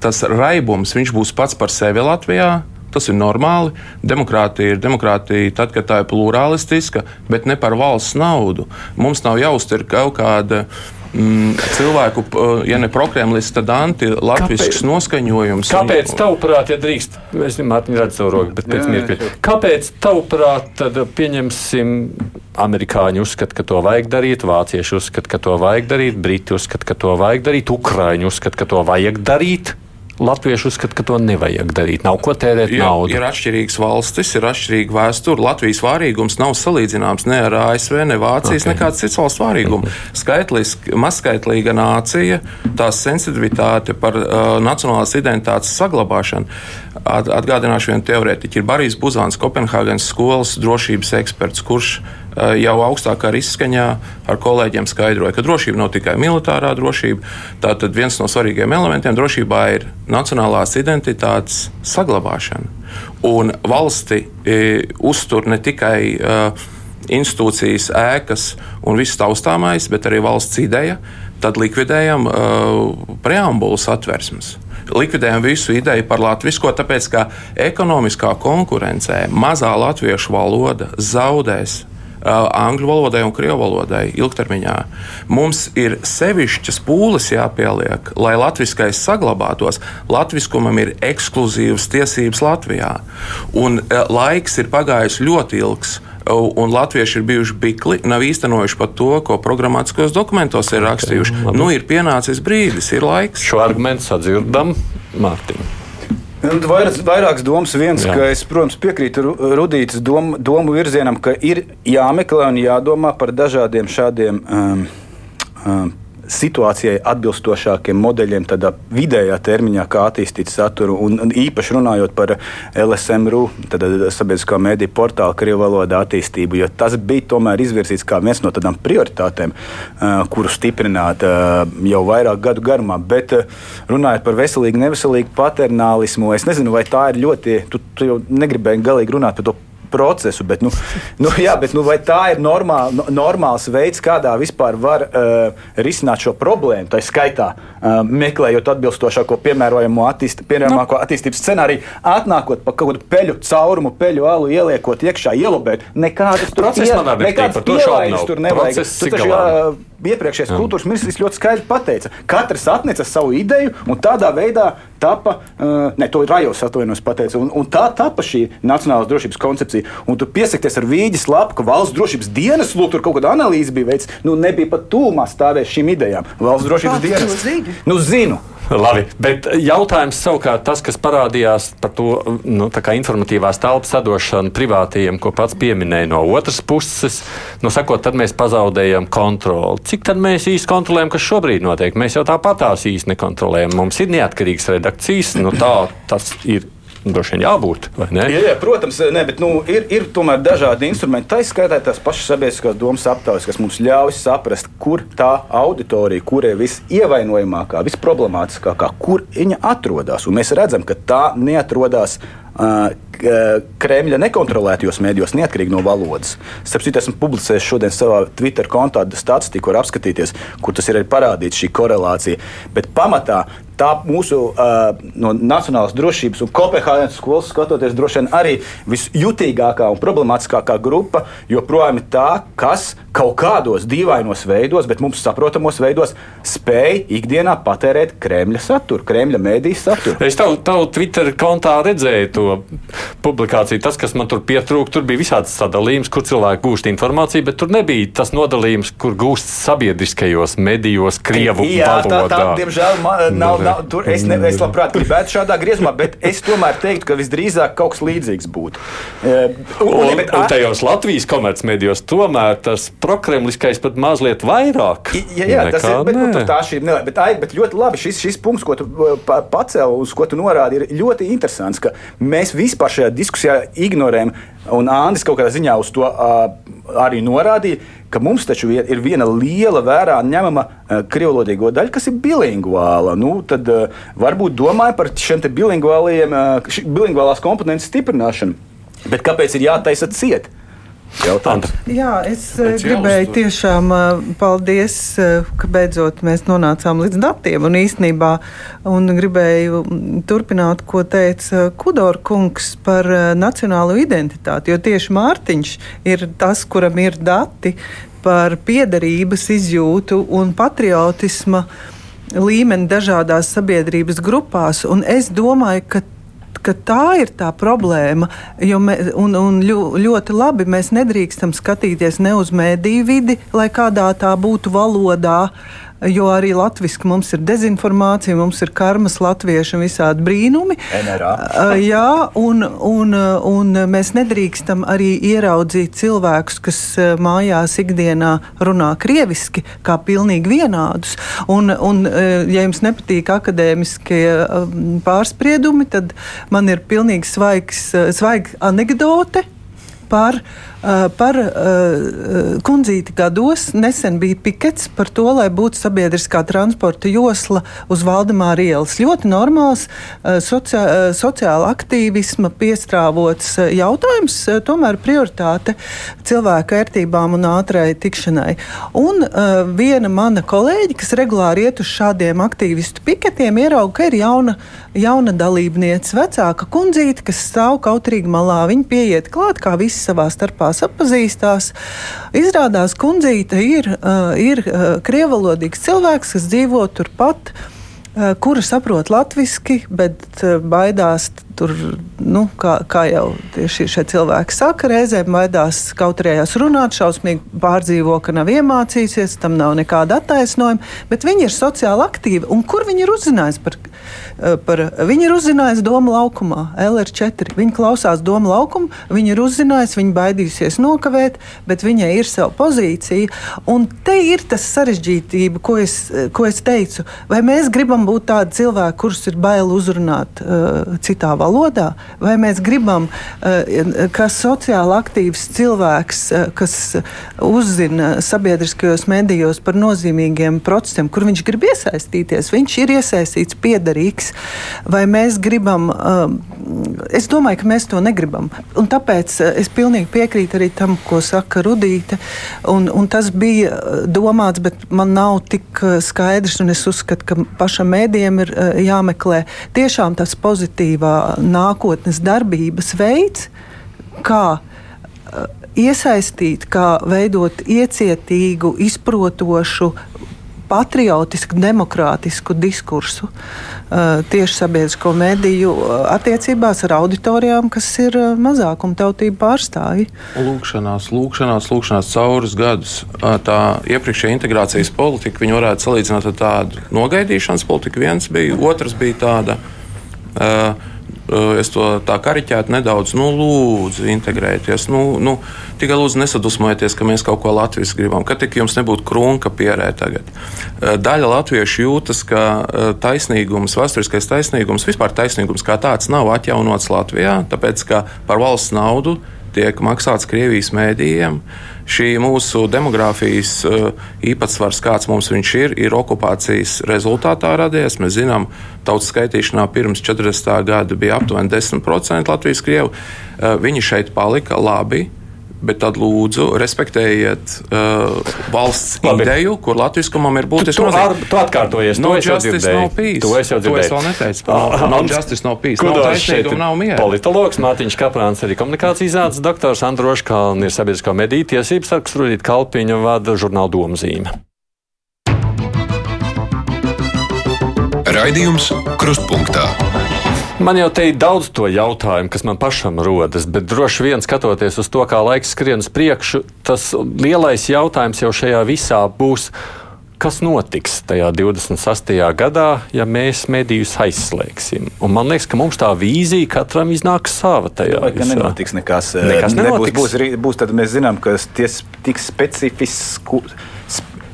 tas raibums, viņš būs pats par sevi Latvijā Tas ir normāli. Demokrātija ir demokrātija tad, kad tā ir plurālistiska, bet ne par valsts naudu. Mums nav jāuztver kaut kāda. Mm, cilvēku, ja ne prokremlis, tad anti-latvijas noskaņojums. Kāpēc, tavuprāt, ja drīkst, es nemāķinu redzēt savu roku, bet pēc mirkļa, kāpēc, tavuprāt, tad pieņemsim, amerikāņi uzskata, ka to vajag darīt, vācieši uzskata, ka to vajag darīt, briti uzskata, ka to vajag darīt, ukrāņi uzskata, ka to vajag darīt? Latvieši uzskata, ka to nevajag darīt. Nav ko tērēt jo, naudu. Ir atšķirīgas valstis, ir atšķirīga vēsture. Latvijas vārīgums nav salīdzināms ne ar ASV, ne Vācijas, okay. nekāds cits valsts vārīgumu. Skaitliski, mazskaitlīga nācija, tās sensitivitāte par uh, nacionālās identitātes saglabāšanu. At, atgādināšu vienu teorētiķu. Ir Barijs Buzāns, Kopenhāgenes skolas drošības eksperts, kurš jau augstākā izskaņā ar kolēģiem skaidroja, ka drošība nav tikai militārā drošība. Tātad viens no svarīgiem elementiem drošībā ir nacionālās identitātes saglabāšana. Un valsti e, uztur ne tikai e, institūcijas, ēkas un viss taustāmais, bet arī valsts ideja. Tad likvidējam uh, preambulas atversmes likvidējam visu ideju par latviešu, tāpēc ka ekonomiskā konkurencē mazā latviešu valoda zaudēs angļu valodai un krievu valodai ilgtermiņā. Mums ir sevišķas pūles jāpieliek, lai latviskais saglabātos. Latviskumam ir ekskluzīvas tiesības Latvijā. Un laiks ir pagājis ļoti ilgs un latvieši ir bijuši bikli, nav īstenojuši pat to, ko programmatiskos dokumentos ir rakstījuši. Okay, nu, ir pienācis brīdis, ir laiks. Šo argumentu sadzirdam Mārtiņu. Vairākas, vairākas domas. Viens, Jā. ka es, protams, piekrītu Rudītas dom, domu virzienam, ka ir jāmeklē un jādomā par dažādiem šādiem um, um, situācijai atbilstošākiem modeļiem, tādā vidējā termiņā, kā attīstīt saturu. Un, un īpaši runājot par LSMRU, tad sabiedriskā mēdīņu portāla krievu valodā attīstību, jo tas bija tomēr izvirzīts kā viens no tādām prioritātēm, uh, kuru stiprināt uh, jau vairāk gadu garumā. Bet runājot par veselīgu, neveselīgu paternālismu, es nezinu, vai tā ir ļoti, tu, tu jau negribēji galīgi runāt par to procesu. Bet, nu, nu, jā, bet nu, vai tā ir normāl, normāls veids, kādā vispār var uh, risināt šo problēmu? Tā skaitā uh, meklējot atbilstošāko piemērojamo attīst, piemērojamo attīstības scenāriju, atnākot pa kaut kādu peļu caurumu, peļu alu ieliekot iekšā, ielobēt. Nekādas tur pielaides tur nevajag. Tu taču, jā, iepriekšējais kultūras ministrs ļoti skaidri pateica, katrs atnesa savu ideju un tādā veidā tapa, uh, ne, to Rajos atvainojos pateica, un, un tā tapa šī nacionālās drošības koncepcija. Un tu piesakties ar vīģis lapu, ka valsts drošības dienas, lūk, tur kaut kāda analīze bija veids, nu nebija pat tūmā stāvēs šīm idejām. Valsts drošības dienas. Nu, zinu. [LAUGHS] Labi, bet jautājums savukārt tas, kas parādījās par to nu, informatīvās telpas sadošanu privātajiem, ko pats pieminēja no otras puses, nu, sakot, tad mēs pazaudējam kontroli. Cik tad mēs īsti kontrolējam, kas šobrīd notiek? Mēs jau tāpatās īsti nekontrolējam. Mums ir neatkarīgas redakcijas, nu, tā tas ir droši vien jābūt. Jā, jā, protams, ne, bet nu, ir, ir tomēr dažādi instrumenti. Tā izskaitā tās pašas sabiedriskās domas aptaujas, kas mums ļauj saprast, kur tā auditorija, kur ir visievainojamākā, visproblemātiskākā, kur viņa atrodas. Un mēs redzam, ka tā neatrodas Kremļa nekontrolētajos mēdījos, neatkarīgi no valodas. Starp citu, esmu publicējis šodien savā Twitter kontā statistiku, var apskatīties, kur tas ir arī parādīts šī korelācija. Bet pamatā tā mūsu uh, no nacionālās drošības un Kopenhāgenes skolas skatoties, droši vien arī visjutīgākā un problemātiskākā grupa joprojām ir tā, kas kaut kādos dīvainos veidos, bet mums saprotamos veidos spēj ikdienā patērēt Kremļa saturu, Kremļa mēdīs saturu. Es tavu, tavu Twitter kontā redzēju to publikāciju. Tas, kas man tur pietrūka, tur bija visāds sadalījums, kur cilvēki gūst informāciju, bet tur nebija tas nodalījums, kur gūst sabiedriskajos medijos, Krievu Jā, valodā. tā, tā, diemžēl, man, nav, nav, tur es, ne, es labprāt gribētu šādā griezumā, bet es tomēr teiktu, ka visdrīzāk kaut kas līdzīgs būtu. Uh, Un, un, un tajos Latvijas komercmedijos tomēr tas prokremliskais pat mazliet vairāk. Jā, jā tas ir. Bet, nu, tā šī ir nelēma. Bet, ai, bet ļoti labi šis, šis punkts, ko tu pa, pacēli, uz ko tu norādi, ir ļoti interesants. Mēs vispār šajā diskusijā ignorējam, un Andris kaut kādā ziņā uz to uh, arī norādīja, ka mums taču ir viena liela vērā ņemama uh, krievlodīgo daļa, kas ir bilingvāla. Nu, tad uh, varbūt domāja par šiem bilingvāliem, uh, bilingvālās komponentes stiprināšanu. Bet kāpēc ir jātaisa ciet? Jautājums. Jā, es Pēc gribēju jāuztur. tiešām paldies, ka beidzot mēs nonācām līdz datiem. Un īstenībā un gribēju turpināt, ko teica Kudor kungs par nacionālo identitāti. Jo tieši Mārtiņš ir tas, kuram ir dati par piederības izjūtu un patriotisma līmeni dažādās sabiedrības grupās. Un es domāju, ka ka tā ir tā problēma. Mē, un, un ļoti labi mēs nedrīkstam skatīties ne uz mēdīju vidi, lai kādā tā būtu valodā. Uh, jo arī latviešu mums ir dezinformācija, mums ir karmas latviešu un visādi brīnumi. NRA. Jā, un, un, un mēs nedrīkstam arī ieraudzīt cilvēkus, kas mājās ikdienā runā krieviski, kā pilnīgi vienādus. Un, un, ja jums nepatīk akadēmiskie pārspriedumi, tad man ir pilnīgi svaigs, svaiga anekdote par par uh, kundzīti gados nesen bija pikets par to, lai būtu sabiedriskā transporta josla uz Valdemāra ielas. Ļoti normāls uh, sociā, uh, sociāla aktīvisma piestrāvots jautājums, tomēr prioritāte cilvēku ērtībām un ātrai tikšanai. Un viena mana kolēģi, kas regulāri iet uz šādiem aktīvistu piketiem, ierauga, ka ir jauna, jauna dalībniece, vecāka kundzīte, kas stāv kautrīgi malā. Viņa pieiet klāt, kā visi savā starpā savās atpazīstās. Izrādās, kundzīte ir, uh, ir uh, krievalodīgs cilvēks, kas dzīvo turpat, uh, kura saprot latviešu, bet baidās tur, nu, kā, kā jau tieši šie cilvēki saka, reizēm baidās kautrējās runāt, šausmīgi pārdzīvo, ka nav iemācījusies, tam nav nekāda attaisnojuma, bet viņi ir sociāli aktīvi. Un kur viņi ir uzzinājuši par, par viņi ir uzzinājuši Doma laukumā, LR4. Viņi klausās Doma laukumu, viņi ir uzzinājuši, viņi baidījusies nokavēt, bet viņai ir sava pozīcija. Un te ir tas sarežģītība, ko es, ko es teicu. Vai mēs gribam būt tādi cilvēki, kurus ir bail uzrunāt uh, citā valodā? vai mēs gribam, eh, ka sociāli aktīvs cilvēks, eh, kas uzzina sabiedriskajos medijos par nozīmīgiem procesiem, kur viņš grib iesaistīties, viņš ir iesaistīts, piederīgs, vai mēs gribam, eh, es domāju, ka mēs to negribam. Un tāpēc es pilnīgi piekrītu arī tam, ko saka Rudīte, un, un tas bija domāts, bet man nav tik skaidrs, un es uzskatu, ka pašam mēdījiem ir jāmeklē tiešām tas pozitīvā nākotnes darbības veids, kā iesaistīt, kā veidot iecietīgu, izprotošu, patriotisku, demokrātisku diskursu uh, tieši sabiedrisko mediju uh, attiecībās ar auditorijām, kas ir uh, mazākumtautību pārstāvji. Lūkšanās, lūkšanās, lūkšanās caurus gadus. Tā iepriekšējā integrācijas politika, viņi varētu salīdzināt ar tādu nogaidīšanas politiku. Viens bija, otrs bija tāda. Uh, Eh, es to tā kariķētu nedaudz, nu, lūdzu, integrējieties. Nu, nu, tikai lūdzu, nesadusmojieties, ka mēs kaut ko latviešu gribam. Ka tik jums nebūtu krunka pierē tagad. Eh, daļa latviešu jūtas, ka eh, taisnīgums, vēsturiskais taisnīgums, vispār taisnīgums kā tāds nav atjaunots Latvijā, tāpēc ka par valsts naudu tiek maksāts Krievijas mēdījiem šī mūsu demogrāfijas uh, īpatsvars, kāds mums ir, ir okupācijas rezultātā radies. Mēs zinām, tautas skaitīšanā pirms 40. gada bija aptuveni 10% Latvijas krievu. Uh, viņi šeit palika labi bet tad lūdzu respektējiet uh, valsts Labi. ideju, kur latviskumam ir būtiski nozīme. Tu atkārtojies, no justice no peace. To es jau dzirdēju. To es vēl neteicu. No, no justice no peace. Nav taisnīguma, nav miera. Politologs Mārtiņš Kaprāns, arī komunikācijas zādes doktors Androšs Kalni ir sabiedriskā mediju tiesības sargs Rudīt Kalpiņa vada žurnāla domzīme. Raidījums Krustpunktā. Man jau te ir daudz to jautājumu, kas man pašam rodas, bet droši vien skatoties uz to, kā laiks skrien uz priekšu, tas lielais jautājums jau šajā visā būs. Kas notiks tajā 26. gadā, ja mēs medijus aizslēgsim? Un man liekas, ka mums tā vīzija katram iznāks sava tajā. Vai, nenotiks nekas. nekas nenotiks. Nebūs, būs, būs, tad mēs zinām, ka tie tiks specifiski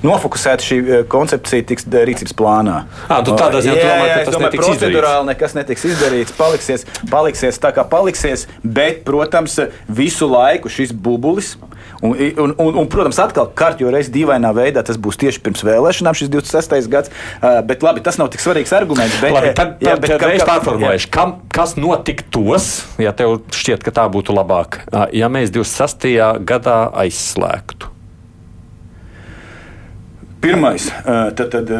nofokusēta šī eh, koncepcija tiks rīcības plānā. À, tu tādā ziņā jā, jā, es domāju, ka procedurāli nekas netiks izdarīts, paliksies, paliksies tā kā paliksies, bet, protams, visu laiku šis bubulis. Un, un, un, un, protams, atkal kārtīgi reizē dīvainā veidā tas būs tieši pirms vēlēšanām, šis 26. gads. Bet labi, tas nav tik svarīgs arguments. Bet, labi, tad, jā, bet, tad, kā, pārformulēšu, kam, kas notiktos, ja tev šķiet, ka tā būtu labāk, ja mēs 26. gadā aizslēgtu? Pirmais, tad, tad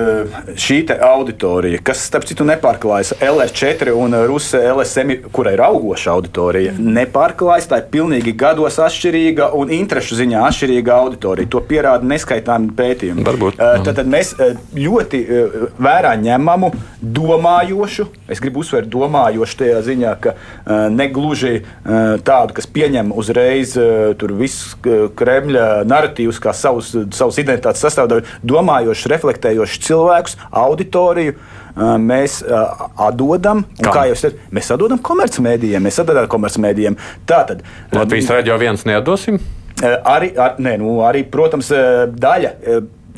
šī auditorija, kas, starp citu, nepārklājas LS4 un Rusa LSM, kurai ir augoša auditorija, nepārklājas. Tā ir pilnīgi gados atšķirīga un interešu ziņā atšķirīga auditorija. To pierāda neskaitāmi pētījumi. Varbūt. Tad, tad mēs ļoti vērā ņemamu, domājošu, es gribu uzsvērt domājošu tajā ziņā, ka negluži tādu, kas pieņem uzreiz visus Kremļa narratīvus kā savus, savus identitātes sastāvdaļu domājošus, reflektējošus cilvēkus, auditoriju. Mēs atdodam, kā, jau teicu, mēs atdodam komercmedijiem. Mēs atdodam komercmedijiem. Tātad Latvijas radio viens neatdosim. Arī, ar, ne, nu, arī, protams, daļa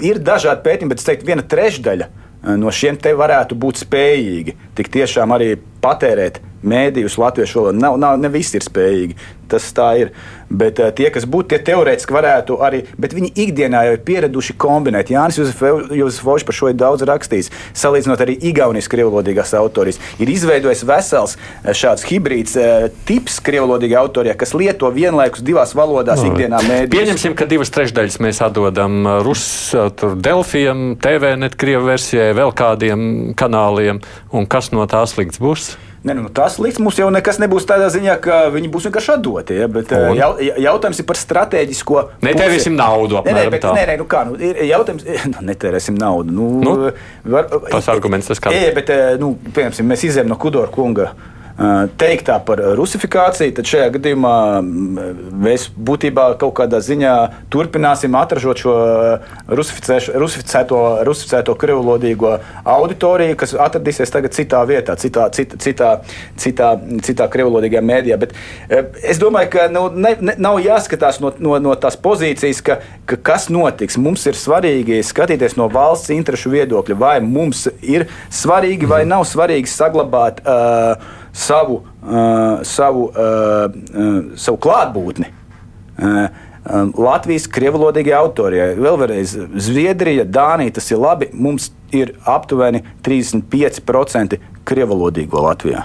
ir dažādi pētījumi, bet es teiktu, viena trešdaļa no šiem te varētu būt spējīgi tik tiešām arī patērēt mēdījus latviešu valodā. Nav, nav, ne visi ir spējīgi. Tas tā ir. Bet uh, tie, kas būtu, tie teorētiski varētu arī, bet viņi ikdienā jau ir pieraduši kombinēt. Jānis Jozefovs par šo ir daudz rakstījis. Salīdzinot arī Igaunijas krievlodīgās autorijas, ir izveidojis vesels šāds hibrīds uh, tips krievlodīgā autorijā, kas lieto vienlaikus divās valodās no. ikdienā mēdījos. Pieņemsim, ka divas trešdaļas mēs atdodam Rusijas, Delfijam, TV net krievu versijai, vēl kādiem kanāliem, un kas no tās likts būs? Ne, nu, tas liks mums jau nekas nebūs tādā ziņā, ka viņi būs vienkārši atdoti. Ja, bet, Un? jau, jautājums ir par strateģisko. Netērēsim naudu. Nē, nē, bet, nē, nē, nu kā, nu, ir jautājums, nu, netērēsim naudu. Nu, nu, var, tas arguments tas kā. Jā, bet, nu, piemēram, mēs izējām no Kudora kunga teiktā par rusifikāciju, tad šajā gadījumā mēs būtībā kaut kādā ziņā turpināsim atražot šo rusificēto, rusificēto krievlodīgo auditoriju, kas atradīsies tagad citā vietā, citā, citā, citā, citā, citā krievlodīgajā mēdījā. Bet es domāju, ka nu, ne, ne, nav jāskatās no, no, no tās pozīcijas, ka, ka kas notiks. Mums ir svarīgi skatīties no valsts interešu viedokļa, vai mums ir svarīgi vai nav svarīgi saglabāt uh, savu, uh, savu, uh, uh, savu klātbūtni. Uh, Latvijas krievlodīgajai autorijai. Vēlreiz, Zviedrija, Dānija, tas ir labi. Mums ir aptuveni 35% krievlodīgo Latvijā.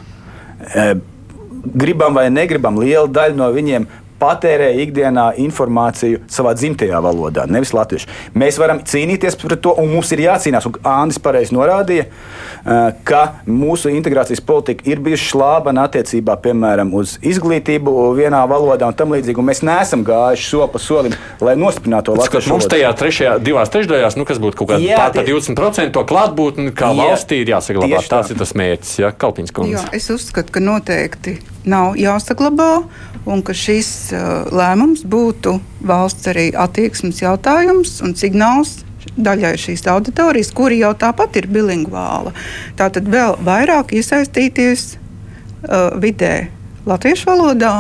Gribam vai negribam, liela daļa no viņiem patērē ikdienā informāciju savā dzimtajā valodā, nevis latviešu. Mēs varam cīnīties pret to, un mums ir jācīnās. Un Andris pareizi norādīja, ka mūsu integrācijas politika ir bijusi šlābana attiecībā, piemēram, uz izglītību vienā valodā un tam līdzīgi. Un mēs neesam gājuši soli pa solim, lai nostiprinātu to latviešu. Mums tajā trešajā, divās trešdaļās, nu, kas būtu kaut kāda tie... 20% to klātbūtni, kā jā, valstī ir jāsaglabā. Tā. Tas ir tas mērķis, ja Kalpiņas kundze. Jā, es uzskatu, ka noteikti nav jāsaglabā un ka šis uh, lēmums būtu valsts arī attieksmes jautājums un signāls daļai šīs auditorijas, kuri jau tāpat ir bilingvāla. Tātad vēl vairāk iesaistīties uh, vidē latviešu valodā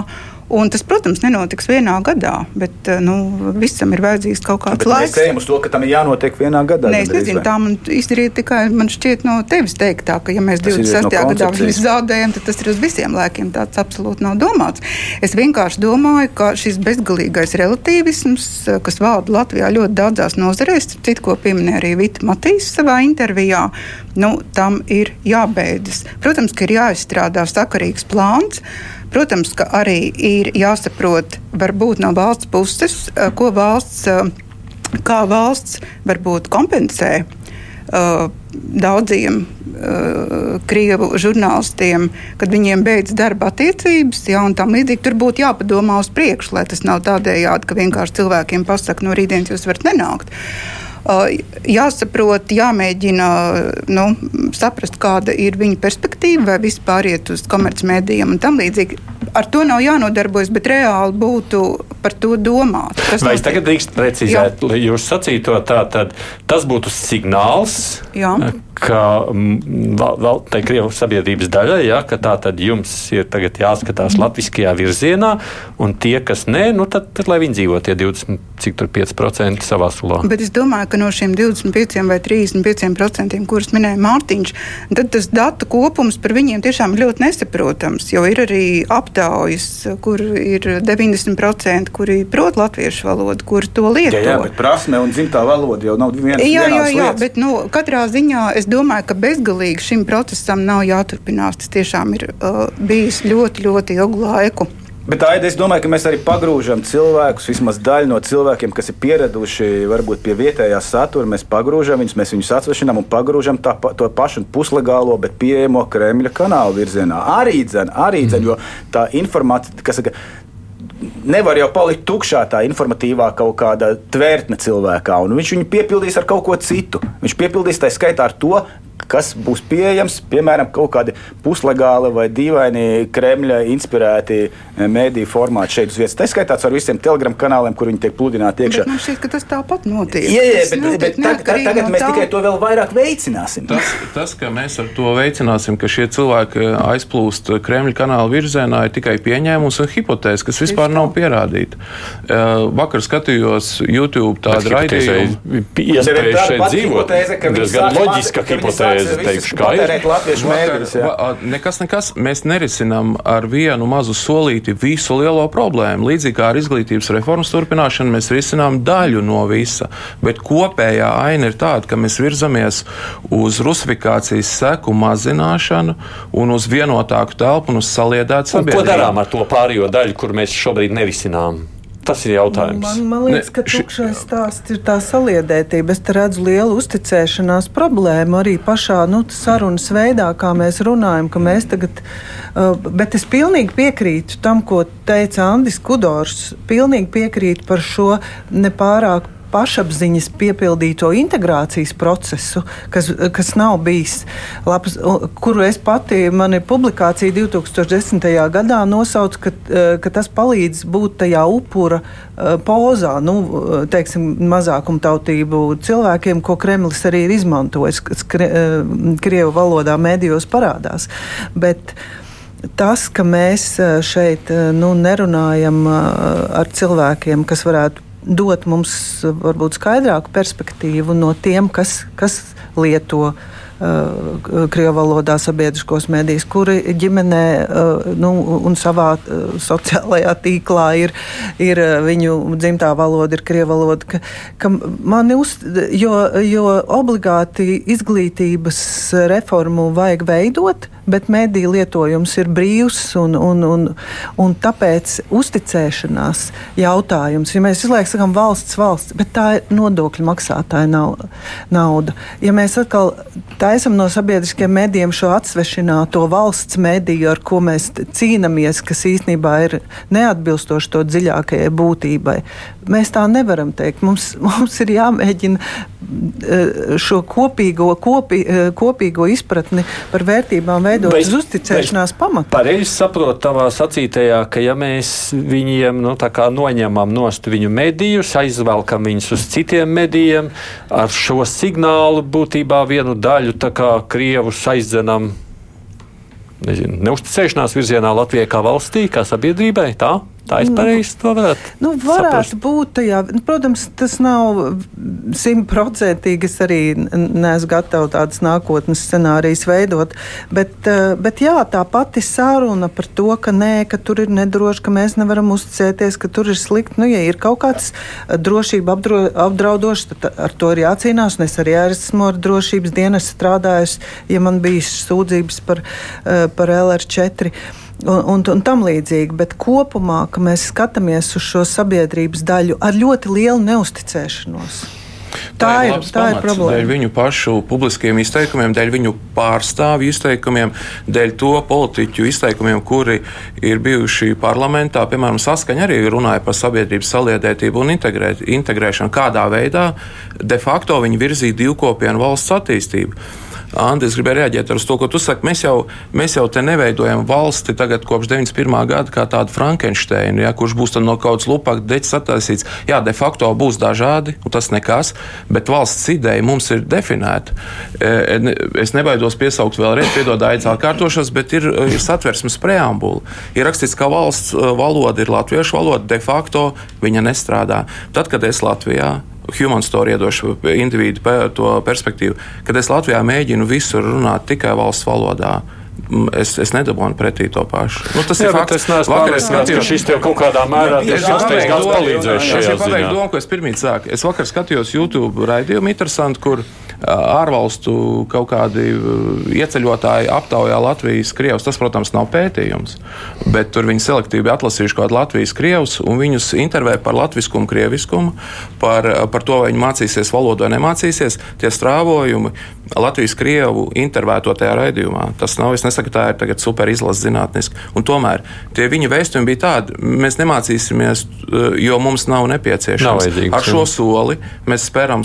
Un tas, protams, nenotiks vienā gadā, bet eh, nu, visam ir vajadzīgs kaut kāds Bet laiks. Mēs ejam uz to, ka tam ir jānotiek vienā gadā. Nē, es nezinu, vai? tā man izdarīja tikai man šķiet no tevis teiktā, ka, ja mēs Tas ir 26. no gadā viņus zaudējam, tad tas ir uz visiem laikiem. Tāds absolūti nav domāts. Es vienkārši domāju, ka šis bezgalīgais relativisms, kas valda Latvijā ļoti daudzās nozarēs, citu, ko pieminēja arī Vita Matīs savā intervijā, nu, tam ir jābeidzas. Protams, ka ir jāizstrādā sakarīgs plāns. Protams, ka arī ir jāsaprot, varbūt no valsts puses, eh, ko valsts, eh, kā valsts varbūt kompensē uh, daudziem uh, krievu žurnālistiem, kad viņiem beidz darba attiecības, ja, tam līdzīgi tur būtu jāpadomā uz priekšu, lai tas nav tādējādi, ka vienkārši cilvēkiem pasaka, no rītdienas jūs varat nenākt. Uh, jāsaprot, jāmēģina nu, saprast, kāda ir viņa perspektīva, vai vispār iet uz komercmedijiem un tam līdzīgi. Ar to nav jānodarbojas, bet reāli būtu par to domāt. Kas Vai es tagad drīkst precizēt, lai jūs sacīto tā, tad tas būtu signāls, Jā. ka mm, val- tai Krievijas sabiedrības daļai, ja, ka tā tad jums ir tagad jāskatās latviskajā virzienā, un tie, kas nē, nu tad, tad lai viņi dzīvo tie 20, cik tur 5% savā sulā. Bet es domāju, ka no šiem 25 vai 35 procentiem, kurus minēja Mārtiņš, tad tas datu kopums par viņiem tiešām ļoti nesaprotams. Jo ir arī aptaujas, kur ir 90%, kuri prot latviešu valodu, kur to lieto. Jā, jā, bet prasme un dzimtā valoda jau nav vienas Jā, jā, jā, lietas. bet nu, katrā ziņā es domāju, ka bezgalīgi šim procesam nav jāturpinās. Tas tiešām ir uh, bijis ļoti, ļoti ilgu laiku. Bet Aida, es domāju, ka mēs arī pagrūžam cilvēkus, vismaz daļu no cilvēkiem, kas ir pieraduši varbūt pie vietējā satura. Mēs pagrūžam viņus, mēs viņus atsvešinām un pagrūžam tā, to pašu puslegālo, bet pieejamo Kremļa kanālu virzienā. Arī dzen, arī dzen, jo tā informācija, kas saka, nevar jau palikt tukšā tā informatīvā kaut kāda tvērtne cilvēkā, un viņš viņu piepildīs ar kaut ko citu. Viņš piepildīs tā skaitā ar to, kas būs pieejams, piemēram, kaut kādi puslegāli vai dīvaini Kremļa inspirēti eh, mēdīju formāti šeit uz vietas. Tā skaitā ar visiem telegram kanāliem, kur viņi tiek pludināti iekšā. Bet man šķiet, ka tas tāpat notiek. Jā, jā, Tas bet, notiek bet tag, neatkarīgi tagad no mēs tā. tikai to vēl vairāk veicināsim. Tas, tas, ka mēs ar to veicināsim, ka šie cilvēki aizplūst Kremļa kanāla virzienā, ir tikai pieņēmums un hipotēze, kas vispār nav pierādīta. Eh, Vakar skatījos YouTube tādu raidījumu. Iespēja tāda šeit dzīvot. Diezgan sāks loģiska hipotēze, visus teikšu, kā ir. a, nekas, nekas. Mēs nerisinām ar vienu mazu solīti visu lielo problēmu. Līdzīgi kā ar izglītības reformas turpināšanu, mēs risinām daļu no visa. Bet kopējā aina ir tāda, ka mēs virzamies uz rusifikācijas seku mazināšanu un uz vienotāku telpu un uz saliedētu Un ko sabiedrību. darām ar to pārējo daļu, kur mēs šobrīd nerisinām? Tas ir jautājums. Man, man liekas, Ne, ka tukšais stāsts ir tā saliedētība. Es redzu lielu uzticēšanās problēmu arī pašā nu, sarunas veidā, kā mēs runājam. ka Mēs tagad, uh, bet es pilnīgi piekrītu tam, ko teica Andris Kudors. Pilnīgi piekrītu par šo nepārāk pašapziņas piepildīto integrācijas procesu, kas, kas nav bijis labs, kuru es pati, man ir publikācija 2010. gadā nosauc, ka, eh, ka tas palīdz būt tajā upura eh, pozā, nu, teiksim, mazākumtautību cilvēkiem, ko Kremlis arī ir izmantojis, kas kre, eh, Krievu valodā mēdījos parādās. Bet, Tas, ka mēs šeit nu, nerunājam ar cilvēkiem, kas varētu dot mums eh, varbūt skaidrāku perspektīvu no tiem, kas, kas lieto uh, krievu valodā sabiedriskos mēdījus, kuri ģimenē uh, nu, un savā sociālajā tīklā ir, ir viņu dzimtā valoda, ir krievu valoda. Ka, ka mani uz, jo, jo obligāti izglītības reformu vajag veidot, bet mediju lietojums ir brīvs un, un, un, un tāpēc uzticēšanās jautājums. Ja mēs visu laiku sakām valsts, valsts, bet tā ir nodokļu maksātāja nau- nauda. Ja mēs atkal taisam no sabiedriskiem medijiem šo atsvešināto valsts mediju, ar ko mēs cīnāmies, kas īstenībā ir neatbilstoši to dziļākajai būtībai, mēs tā nevaram teikt. Mums, mums ir jāmēģina eh, šo kopīgo, kopī, eh, kopīgo izpratni par vērtībām veidot uz uzticēšanās pamata. Pareizi saprotu tavā sacītajā, ka ja mēs viņiem nu, noņemam nost viņu medijus, aizvelkam viņus uz citiem medijiem, ar šo signālu būtībā vienu daļu Krievus aizdzenam nezinu, neusticēšanās virzienā Latvijai kā valstī, kā sabiedrībai. Tā? Tā ir pareizi. To varētu. Nu, varētu saprast. būt tajā. Nu, Protams, tas nav simtprocentīgi. Es arī neesmu gatavs tādas nākotnes scenārijas veidot. Bet, eh, bet jā, tā pati saruna par to, ka nē, ka tur ir nedroši, ka mēs nevaram uzticēties, ka tur ir slikti. Nu, ja ir kaut kāds eh, drošība apdro, apdraudošs, tad ar to ir jācīnās. Es arī esmu ar drošības dienestu strādājis, ja man bija sūdzības par, eh, par LR4 un, un, un tam līdzīgi. Bet kopumā, ka mēs skatāmies uz šo sabiedrības daļu ar ļoti lielu neusticēšanos. Tā, ir, labs tā ir pamats problēma. Dēļ viņu pašu publiskiem izteikumiem, dēļ viņu pārstāvju izteikumiem, dēļ to politiķu izteikumiem, kuri ir bijuši parlamentā, piemēram, saskaņa arī runāja par sabiedrības saliedētību un integrē, integrēšanu, kādā veidā de facto viņi virzīja divkopienu valsts attīstību. Andi, es gribēju reaģēt uz to, ko tu saki. Mēs jau, mēs jau te neveidojam valsti tagad kopš 91. gada kā tādu Frankensteinu, ja, kurš būs no kaut kādas lupākas deķis attaisīts. Jā, de facto būs dažādi, un tas nekas, bet valsts ideja mums ir definēta. E, ne- Es nebaidos piesaukt vēlreiz, piedod aiz atkārtošos, bet ir, ir satversmes preambula. Ir rakstīts, ka valsts e, valoda ir latviešu valoda, de facto viņa nestrādā. Tad, kad es Latvijā Human Story iedošu individu to perspektīvu, kad es Latvijā mēģinu visur runāt tikai valsts valodā. Es, es nedabūju pretī to pašu. Nu, tas Jā, ir fakts. es neesmu Vakar es pārliecināts, ka skatījos- šis tev kaut kādā mērā tas palīdzēs Es šajā jau pabeigšu ziņā. domu, ko es pirmie sāku. Es vakar skatījos YouTube raidījumu interesantu, kur ārvalstu kaut kādi ieceļotāji aptaujā Latvijas krievus. Tas, protams, nav pētījums, bet tur viņi selektīvi atlasījuši kādu Latvijas krievus un viņus intervē par latviskumu, krieviskumu, par, par to, vai viņi mācīsies valodu vai nemācīsies. Tie strāvojumi Latvijas krievu intervēto tajā raidījumā. Tas nav, es nesaku, tā ir tagad super izlases zinātniski. Un tomēr tie viņa vēstījumi bija tādi, mēs nemācīsimies, jo mums nav Nav nepieciešams. vajadzīgs, Ar šo soli mēs speram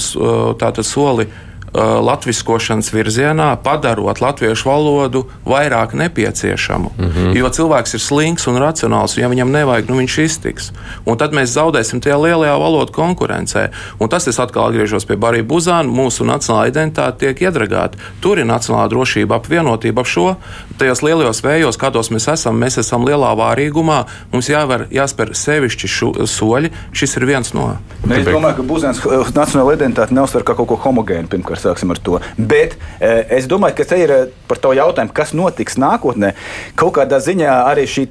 tātad soli. Uh, Latviskošanas virzienā, padarot latviešu valodu vairāk nepieciešamu. Mm -hmm. Jo cilvēks ir slinks un racionāls, un ja viņam nevajag, nu viņš iztiks. Un tad mēs zaudēsim tajā lielajā valodu konkurencē. Un tas es atkal atgriežos pie Barija Buzāna. Mūsu nacionālā identitāte tiek iedragāta. Tur ir nacionālā drošība, apvienotība ap šo. Tajos lielajos vējos, kādos mēs esam, mēs esam lielā vārīgumā. Mums jāvar, jāspēr sevišķi šu, soļi. Šis ir viens no. Es domāju, ka Buzēns nacionāla identitāte neuzsver kā kaut ko homogēnu. Pirmkārt, sāksim ar to. Bet eh, es domāju, ka te ir eh, par to jautājumu, kas notiks nākotnē. Kaut kādā ziņā arī šī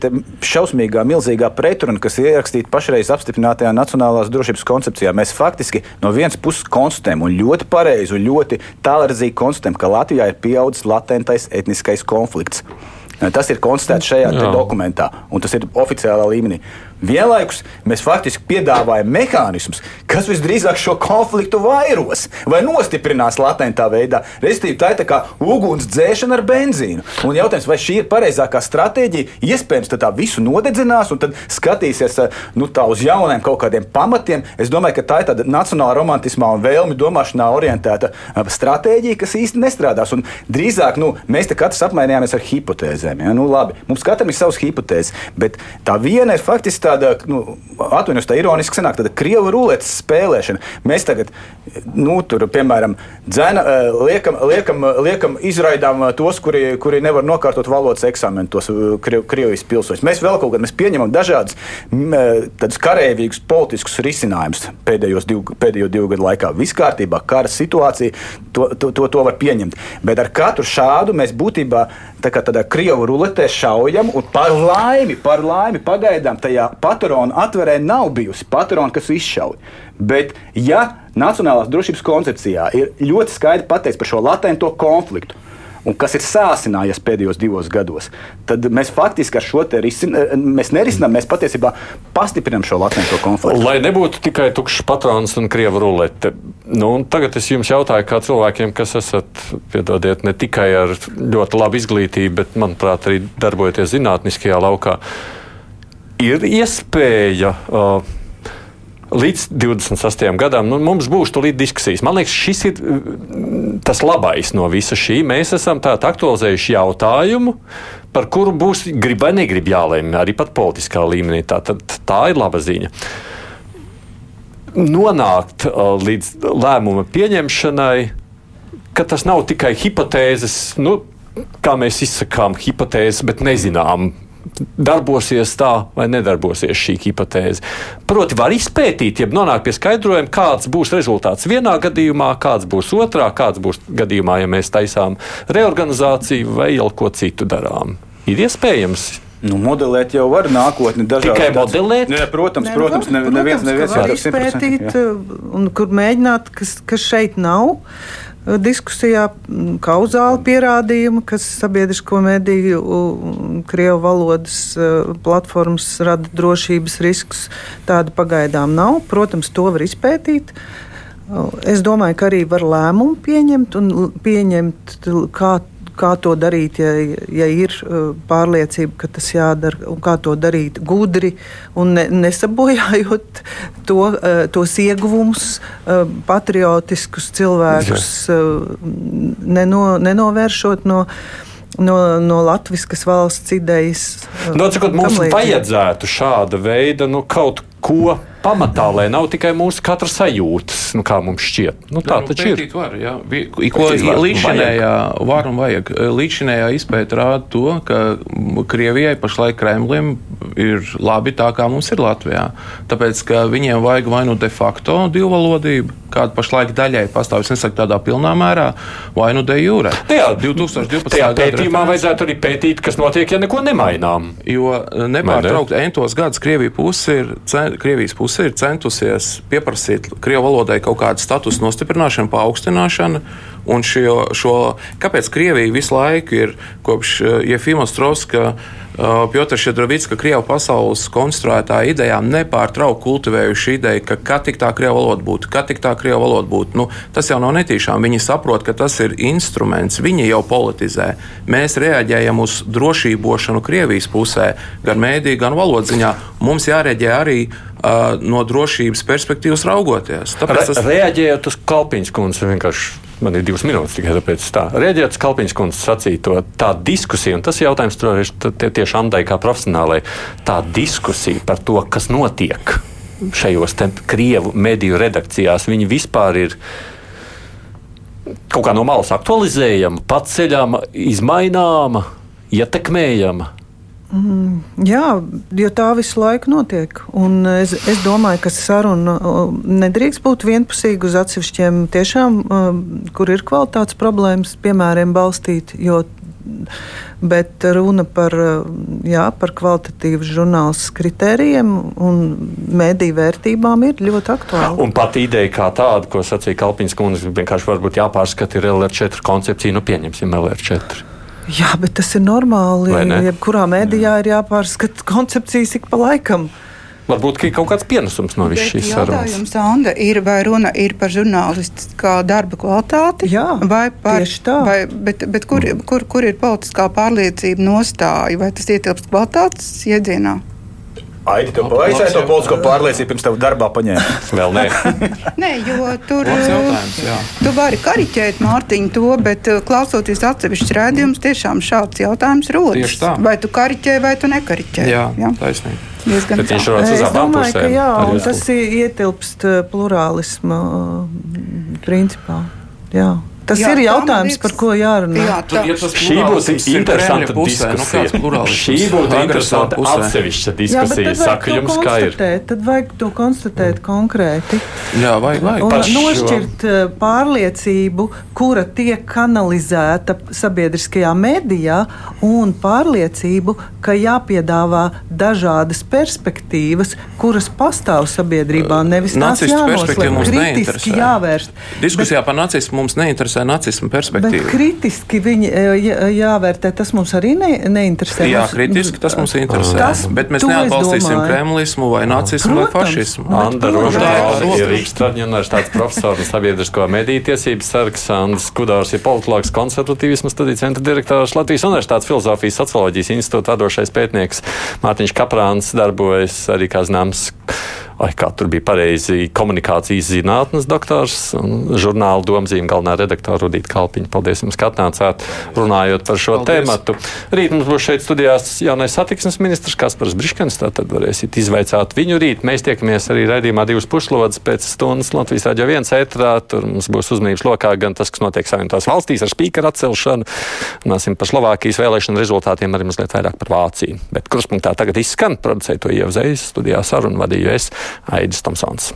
šausmīgā, milzīgā pretruna, kas ir ierakstīta pašreiz apstiprinātajā nacionālās drošības koncepcijā, mēs faktiski no vienas puses konstatējam, un ļoti pareizi, un ļoti tālredzīgi konstatējam, ka Latvijā ir pieaudzis latentais etniskais konflikts. Tas ir konstatēts šajā dokumentā, un tas ir oficiālā līmenī. Vienlaikus mēs faktiski piedāvājam mehānismus, kas visdrīzāk šo konfliktu vairos vai nostiprinās latentā veidā. Respektīvi, tā ir tā kā uguns dzēšana ar benzīnu. Un jautājums, vai šī ir pareizākā stratēģija? Iespējams, tā visu nodedzinās un tad skatīsies eh, nu, tā uz jauniem kaut kādiem pamatiem. Es domāju, ka tā ir tāda nacionāla romantismā un vēlmi domāšanā orientēta eh, stratēģija, kas īsti nestrādās. Un drīzāk nu, mēs te katrs apmainījāmies ar hipotēzēm. Ja? Nu, labi, mums katram ir savs hipotēzes, bet tā viena ir faktiski tāda, nu, atvainojos, tā ironiski sanāk, tāda krievu ruletes spēlēšana. Mēs tagad, nu, tur, piemēram, dzēna, eh, liekam, liekam, liekam, izraidām eh, tos, kuri, kuri nevar nokārtot valodas eksāmenu, tos eh, Kriev- Krievijas pilsoņus. Mēs vēl kaut mēs pieņemam eh, tādus karavīgus politiskus risinājumus pēdējos divu, pēdējo divu gadu laikā. Viss kārtībā, kara situācija, to, to, to, to var pieņemt. Bet ar katru šādu mēs būtībā tā kā tādā krievu ruletē šaujam, un par laimi, par laimi pagaidām tajā patronu atverē nav bijusi patrona, kas izšauj. Bet, ja Nacionālās drošības koncepcijā ir ļoti skaidri pateikts par šo latento konfliktu, un kas ir sāsinājies pēdējos divos gados, tad mēs faktiski ar šo mēs nerisinām, mēs patiesībā pastiprinām šo latento konfliktu. Lai nebūtu tikai tukšs patrons un krievu rulete. Nu, un tagad es jums jautāju, kā cilvēkiem, kas esat, piedodiet, ne tikai ar ļoti labu izglītību, bet, manuprāt, arī darbojaties zinātniskajā laukā. Ir iespēja. Uh, Līdz 26. gadam nu, mums būs tūlīt diskusijas. Man liekas, šis ir mm, tas labais no visa šī. Mēs esam tādu aktualizējuši jautājumu, par kuru būs grib vai negrib jālēm arī pat politiskā līmenī. Tā, tā, tā ir laba ziņa nonākt uh, līdz lēmuma pieņemšanai, ka tas nav tikai hipotēzes, nu, kā mēs izsakām hipotēzes, bet nezinām darbosies tā vai nedarbosies šī hipotēze. Proti, var izpētīt, ja nonāk pie skaidrojuma, kāds būs rezultāts vienā gadījumā, kāds būs otrā, kāds būs gadījumā, ja mēs taisām reorganizāciju vai jau ko citu darām. Ir iespējams. Nu, modelēt jau var nākotni dažādi. Tikai modelēt? Ne, protams, Nē, protams, ne, protams, neviens, neviens jau izpētīt, simtprocentīgi, jā. uh, un kur mēģināt, kas, kas šeit nav. Diskusijā mm, kauzāli pierādījumi, kas sabiedrisko mediju, krievu valodas uh, platformas rada drošības riskus. Tāda pagaidām nav. Protams, to var izpētīt. Es domāju, ka arī var lēmumu pieņemt un pieņemt, kā, kā to darīt, ja, ja ir uh, pārliecība, ka tas jādara, un kā to darīt gudri un ne, nesabojājot to, uh, tos ieguvumus, uh, patriotiskus cilvēkus, neno, nenovēršot no. No, no Latvijas valsts idejas. uh, Nu, mums vajadzētu šāda veida nu, kaut ko pamatā, lai nav tikai mūsu katra sajūtas, nu, kā mums šķiet. Nu, tā Nu, taču ir. Var, jā. Ko līdzinējā var un vajag. Līdzinējā izpēta rāda to, ka Krievijai pašlaik Kremlim ir labi tā, kā mums ir Latvijā. Tāpēc, ka viņiem vajag vai nu de facto divvalodību, kāda pašlaik daļai pastāv, es nesaku tādā pilnā mērā, vai nu de jure. Tajā 2012. Tajā gada pētījumā referents. vajadzētu arī pētīt, kas notiek, ja neko nemainām. Jo nepārtraukti entos gadus Krievija puse ir, Krievijas puse ir centusies pieprasīt Krievu valodai kaut kādu statusu nostiprināšanu, paaugstināšanu. Šo, šo, kāpēc Krievija visu laiku ir kopš eh, Jefima Strovska, uh, Piotra Šedrovicka, Krievu pasaules konstruētā idejām nepārtraukti kultivējuši ideju, ka kad tik tā Krievu valoda būtu, kad tik tā Krievu valoda būtu. Nu, tas jau nav netīšām. Viņi saprot, ka tas ir instruments, viņi jau politizē. Mēs reaģējam uz drošībošanu Krievijas pusē, gan mēdī, gan valodziņā. Mums jārēģē arī uh, no drošības perspektīvas raugoties. Re, Tāpēc tas reaģējot uz Kalpiņas kundzes, vienkārši man ir divas minūtes tikai tāpēc tā. Reaģējot uz Kalpiņas kundzes sacīto, tā diskusija, un tas jautājums tur ir tieši Andai kā profesionālai, tā diskusija par to, kas notiek šajos Krievu mediju redakcijās, viņi vispār ir kaut kā no malas aktualizējama, paceļama, izmaināma, ietekmējama. Jā, jo tā visu laiku notiek. Un es, es domāju, ka saruna nedrīkst būt vienpusīga uz atsevišķiem, tiešām, kur ir kvalitātes problēmas, piemēriem balstīt. Bet runa par, jā, par kvalitatīvu žurnālistikas kritērijiem un mēdīju vērtībām ir ļoti aktuāla. Un pat ideja kā tāda, ko sacīja Kalpiņas kundze, vienkārši varbūt jāpārskata ir LR4 koncepcija. Nu, pieņemsim LR4. Jā, bet tas ir normāli. Jebkurā mēdījā ir jāpārskata koncepcijas ik pa laikam. Varbūt ka ir kaut kāds pienesums no visas šīs sarunas. jautājums, Anda, ir vai runa ir par žurnālistiskā darba kvalitāti? Jā, vai par, tieši tā. Vai, bet, bet kur, kur, kur ir politiskā pārliecība nostāja? Vai tas ietilpst kvalitātes iedzienā? Aidi, tev pavaicāja to politisko pārliecību, pirms tev darbā paņēma. Vēl nē. [LAUGHS] Nē, jo tur jā. tu vari kariķēt Mārtiņu to, bet uh, klausoties atsevišķus rādījumus, tiešām šāds jautājums rodas. Tieši tā. Vai tu kariķē, vai tu nekariķē? jā, jā? taisnība. Es domāju, ka jā, tas i- ietilpst uh, plurālisma uh, principā. Jā. Tas Jā, ir jautājums, liekas- par ko jārunā. Jā, tā. Šī būtu interesanta nu, diskusija. plurālisms? Šī būtu interesanta atsevišķa Jā, bet diskusija. vajag Saku to jums, kā ir. Tad vajag to konstatēt konkrēti. Jā, vajag, vajag. Un nošķirt uh, pārliecību, kura tiek kanalizēta sabiedriskajā medijā, un pārliecību, ka jāpiedāvā dažādas perspektīvas, kuras pastāv sabiedrībā. Nevis tās Nacistu perspektīva jānoslēp, mums kritiski neinteresē. jāvērst. Diskusijā par nacismu mums neinteresē nacismu Bet perspektīva. kritiski viņi e, jā- jāvērtē. Tas mums arī ne, neinteresē. Jā, kritiski tas mums interesē. Tas- Bet mēs neatbalstīsim kremlismu vai nacismu vai Protams. fašismu. Anda protams. Rožģāla Tā ir Rīgas Traģiņu universitātes profesors sabiedrisko mediju tiesības sargs. Andris Kudārs ir politologs, konservatīvismu studiju centra direktors, Latvijas Universitātes filozofijas socioloģijas institūta vadošais pētnieks. Mārtiņš Kaprāns darbojas arī, kā zināms, vai kā tur bija pareizi komunikācijas zinātnes doktors un žurnāla domzīme galvenā redaktora Rudīta Kalpiņa. Paldies jums, ka atnācāt runājot par šo Paldies. tēmatu. Rīt mums būs šeit studijās jaunais satiksmes ministrs Kaspars Briškens, tātad varēsiet izvaicāt viņu rīt. Mēs tiekamies arī raidījumā divas puslodes pēc stundas Latvijas radio viens ētrā. Tur mums būs uzmanības lokā gan tas, kas notiek Savienotās valstīs ar spīkeru atcelšanu. Runāsim par Slovākijas vēlēšanu rezultātiem, arī mazliet vairāk par Vāciju. Bet kruspunktā tagad izskan producēto ievzējas studijā sarunu vadīju es. Aidis Tomsons.